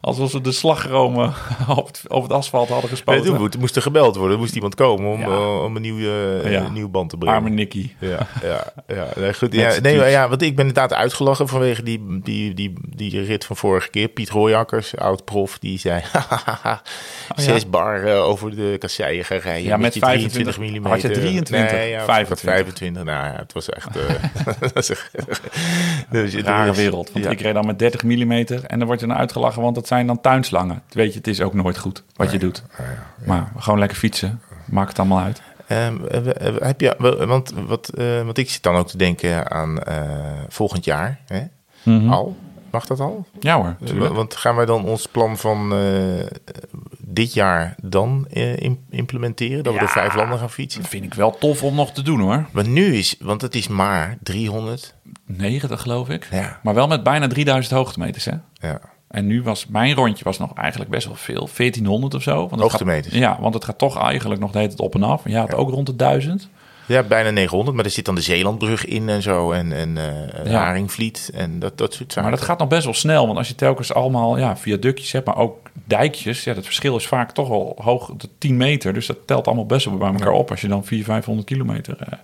alsof ze de slagromen *laughs* op het, op het asfalt hadden Nee, gespoten. toen moest, er gebeld worden. Er moest iemand komen om, Ja. eh, om een nieuwe, eh, nieuwe band te brengen. Arme Nicky. Ja, ja, ja. Nee, goed. Ja, nee, ja, want ik ben inderdaad uitgelachen vanwege die, die, die, die rit van vorige keer. Piet Rooijakkers, oud-prof, die zei... *laughs* Zes bar eh, over de kasseien gaan rijden. Oh, Ja, met je 25 mm. Had je 23? Nee, ja, 25. 25. Nou ja, het was echt... *laughs* echt- *laughs* dus, Rare dus- wereld. Want ik reed dan met 30 mm en dan word je dan uitgelachen, want dat zijn dan tuinslangen. Weet je, het is ook nooit goed wat je doet. Maar gewoon lekker fietsen. Maakt het allemaal uit. Ehm, eh, eh, heb je, wel- want, wat, eh, want ik zit dan ook te denken aan eh, volgend jaar. Hè? Al? Mag dat al? Ja hoor, Eh, tuurlijk. Want gaan wij dan ons plan van eh, dit jaar dan eh, im- implementeren? Dat we door vijf landen gaan fietsen? Dat vind ik wel tof om nog te doen hoor. Maar nu is, want het is maar 300. 90 geloof ik. Ja. Maar wel met bijna 3000 hoogtemeters hè. Ja. En nu was mijn rondje was nog eigenlijk best wel veel. 1400 of zo. Want het Hoogtemeters. Gaat, ja, want het gaat toch eigenlijk nog de hele tijd op en af. Ja, het ook rond de 1000. ja, bijna 900. Maar er zit dan de Zeelandbrug in en zo. En, en eh. Haringvliet en dat, dat soort zaken. Maar dat gaat nog best wel snel. Want als je telkens allemaal ja, viaductjes hebt, maar ook dijkjes. Ja, dat verschil is vaak toch wel hoog, de 10 meter. Dus dat telt allemaal best wel bij elkaar op. Als je dan 400, 500 kilometer eh,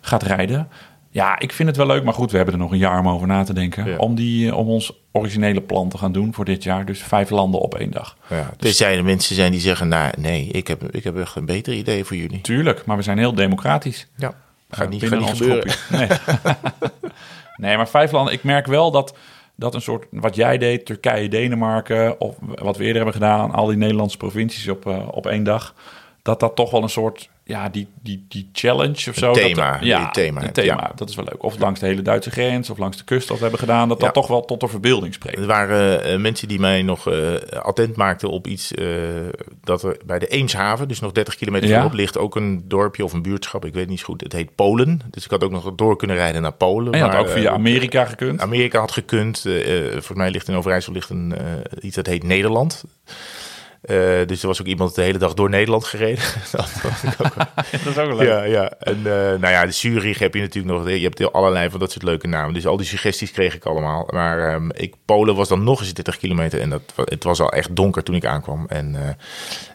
gaat rijden. Ja, ik vind het wel leuk. Maar goed, we hebben er nog een jaar om over na te denken. Ja. Om, die, eh, om ons originele plan te gaan doen voor dit jaar. Dus vijf landen op één dag. Ja, tenzij er mensen zijn die zeggen, nou nee, ik heb, ik heb echt een beter idee voor jullie. Tuurlijk, maar we zijn heel democratisch. Ja, gaat Ja, niet, gaat niet ons gebeuren. Nee. *laughs* nee, maar vijf landen. Ik merk wel dat, dat een soort, wat jij deed, Turkije, Denemarken, of wat we eerder hebben gedaan, al die Nederlandse provincies op, eh, op één dag, dat dat toch wel een soort ja, die, die, die challenge of zo. Een dat- thema, ja, die thema, een thema. ja. Dat is wel leuk. Of langs de hele Duitse grens of langs de kust dat we hebben gedaan. Dat Ja. dat toch wel tot de verbeelding spreekt. Er waren eh, mensen die mij nog eh, attent maakten op iets eh, dat er bij de Eemshaven, dus nog 30 kilometer Ja. verderop, ligt ook een dorpje of een buurtschap. Ik weet niet zo goed. Het heet Polen. Dus ik had ook nog door kunnen rijden naar Polen. En je had maar, ook via Amerika gekund. Amerika had gekund. Volgens mij ligt in Overijssel ligt een, iets dat heet Nederland. Eh, dus er was ook iemand de hele dag door Nederland gereden. *laughs* dat ook *laughs* dat is ook leuk. Ja, ja. En eh, nou ja, de Zurich heb je natuurlijk nog. Je hebt allerlei van dat soort leuke namen. Dus al die suggesties kreeg ik allemaal. Maar ehm, ik, Polen was dan nog eens 30 kilometer. En dat, het was al echt donker toen ik aankwam. En eh,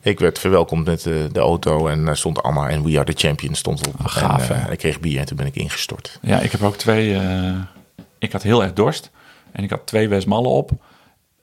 ik werd verwelkomd met de auto. En daar stond allemaal. En We Are The Champions stond op. Ah, gaaf, en, ik kreeg bier en toen ben ik ingestort. Ja, ik heb ook twee. ik had heel erg dorst. En ik had twee Westmallen op.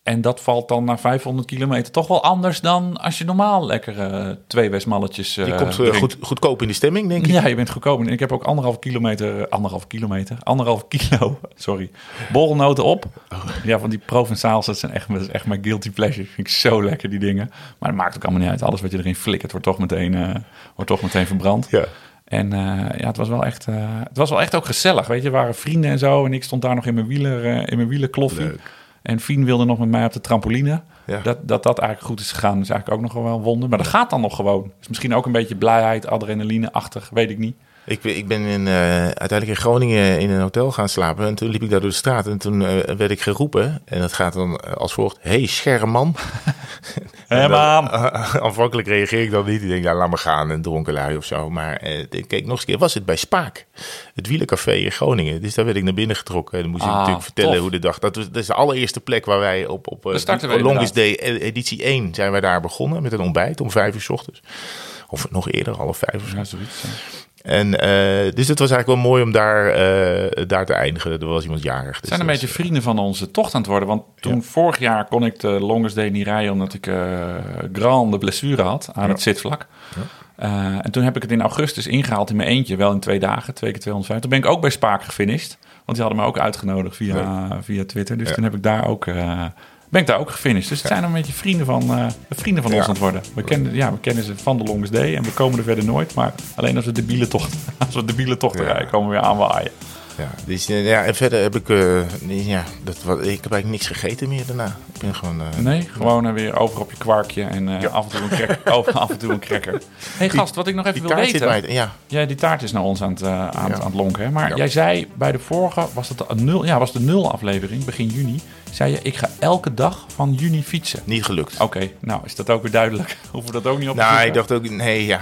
En dat valt dan na 500 kilometer toch wel anders dan als je normaal lekker eh, twee Westmalletjes. eh Je komt eh, goed, goedkoop in de stemming, denk ik. Ja, je bent gekomen. En ik heb ook anderhalf kilometer, eh, anderhalf kilometer, anderhalf kilo, *laughs* sorry, borrelnoten op. Oh. Ja, van die Provençaals, dat zijn echt, dat is echt mijn guilty pleasure. Vind ik zo lekker, die dingen. Maar het maakt ook allemaal niet uit. Alles wat je erin flikkert, wordt toch meteen, eh, wordt toch meteen verbrand. Ja. En eh, ja, het was, wel echt, eh, het was wel echt ook gezellig. Weet je, er waren vrienden en zo. En ik stond daar nog in mijn wieler, eh, in mijn wielerkloffie. Leuk. En Fien wilde nog met mij op de trampoline. Ja. Dat, dat dat eigenlijk goed is gegaan, is eigenlijk ook nog wel een wonder. Maar dat gaat dan nog gewoon. Is misschien ook een beetje blijheid, adrenaline-achtig, weet ik niet. Ik, ben- ik ben in, eh, uiteindelijk in Groningen in een hotel gaan slapen. En toen liep ik daar door de straat. En toen eh, werd ik geroepen. En dat gaat dan eh, als volgt. Hey, scherman. Hé man! *laughs* *laughs* aanvankelijk reageer ik dan niet. Ik denk, ja, laat me gaan, een dronkenlui of zo. Maar eh, ik keek nog eens een keer, was het bij Spaak? Het wielercafé in Groningen. Dus daar werd ik naar binnen getrokken. En dan moest ik Ah, natuurlijk vertellen tof. hoe de dag... Dat, was, dat is de allereerste plek waar wij op, op, eh, Longest. Day eh, editie 1 zijn wij daar begonnen. Met een ontbijt om vijf uur 's ochtends. Of nog eerder, half vijf of zo. Ja, zoiets. ja. En eh, dus het was eigenlijk wel mooi om daar, eh, daar te eindigen. Er was iemand jarig. Dus Het zijn een beetje was- vrienden van onze tocht aan het worden. Want toen vorig jaar kon ik de longest day niet rijden... omdat ik eh grande blessure had aan het zitvlak. Eh, en toen heb ik het in augustus ingehaald in mijn eentje. Wel in twee dagen, twee keer 250. Toen ben ik ook bij Spaak gefinished. Want die hadden me ook uitgenodigd via, via Twitter. Dus Ja. toen heb ik daar ook... eh, ben ik daar ook gefinished. Dus het zijn een beetje vrienden van, eh, vrienden van ons aan het worden. We kennen, ja, we kennen ze van de Longest Day en we komen er verder nooit. Maar alleen als we de bielentocht, *laughs* als we de bielentocht Ja. rijden, komen we weer aanwaaien. Ja, dus, ja, en verder heb ik... eh, ja, dat, ik heb eigenlijk niks gegeten meer daarna. Ik ben gewoon... Nee, gewoon weer over op je kwarkje en Ja. af, en toe een cracker, *laughs* over, af en toe een cracker. hey gast, wat ik nog even wil weten. mij... Ja, die taart is naar ons aan het, aan, het- Ja. aan het lonken. Hè? Maar jij zei bij de vorige, was het een nul, ja, was de nul aflevering, begin juni. Zei je, ik ga elke dag van juni fietsen. niet gelukt. Oké, nou is dat ook weer duidelijk. *laughs* Hoeven we dat ook niet op te nou, ik dacht ook... Nee, ja.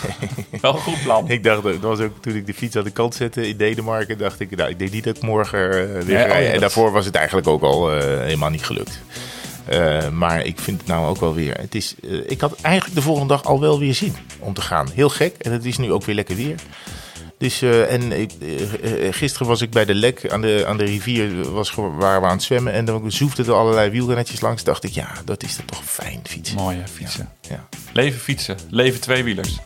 *laughs* Wel een goed plan. Ik dacht, dat was ook toen ik de fiets aan de kant zette in Denemarken, dacht ik, nou, ik denk niet dat ik morgen eh, weer Nee, oh ja, En daarvoor was het eigenlijk ook al eh, helemaal niet gelukt. Eh, maar ik vind het nou ook wel weer. Het is, ik had eigenlijk de volgende dag al wel weer zin om te gaan. Heel gek. En het is nu ook weer lekker weer. Dus, eh, en ik, eh, eh, gisteren was ik bij de lek aan de, aan de rivier, was, waren we aan het zwemmen. En dan zoefden er allerlei wielrennetjes langs. Dacht ik, ja, dat is dan toch fijn fietsen. Mooi hè, fietsen. Ja. Leven fietsen, leven tweewielers.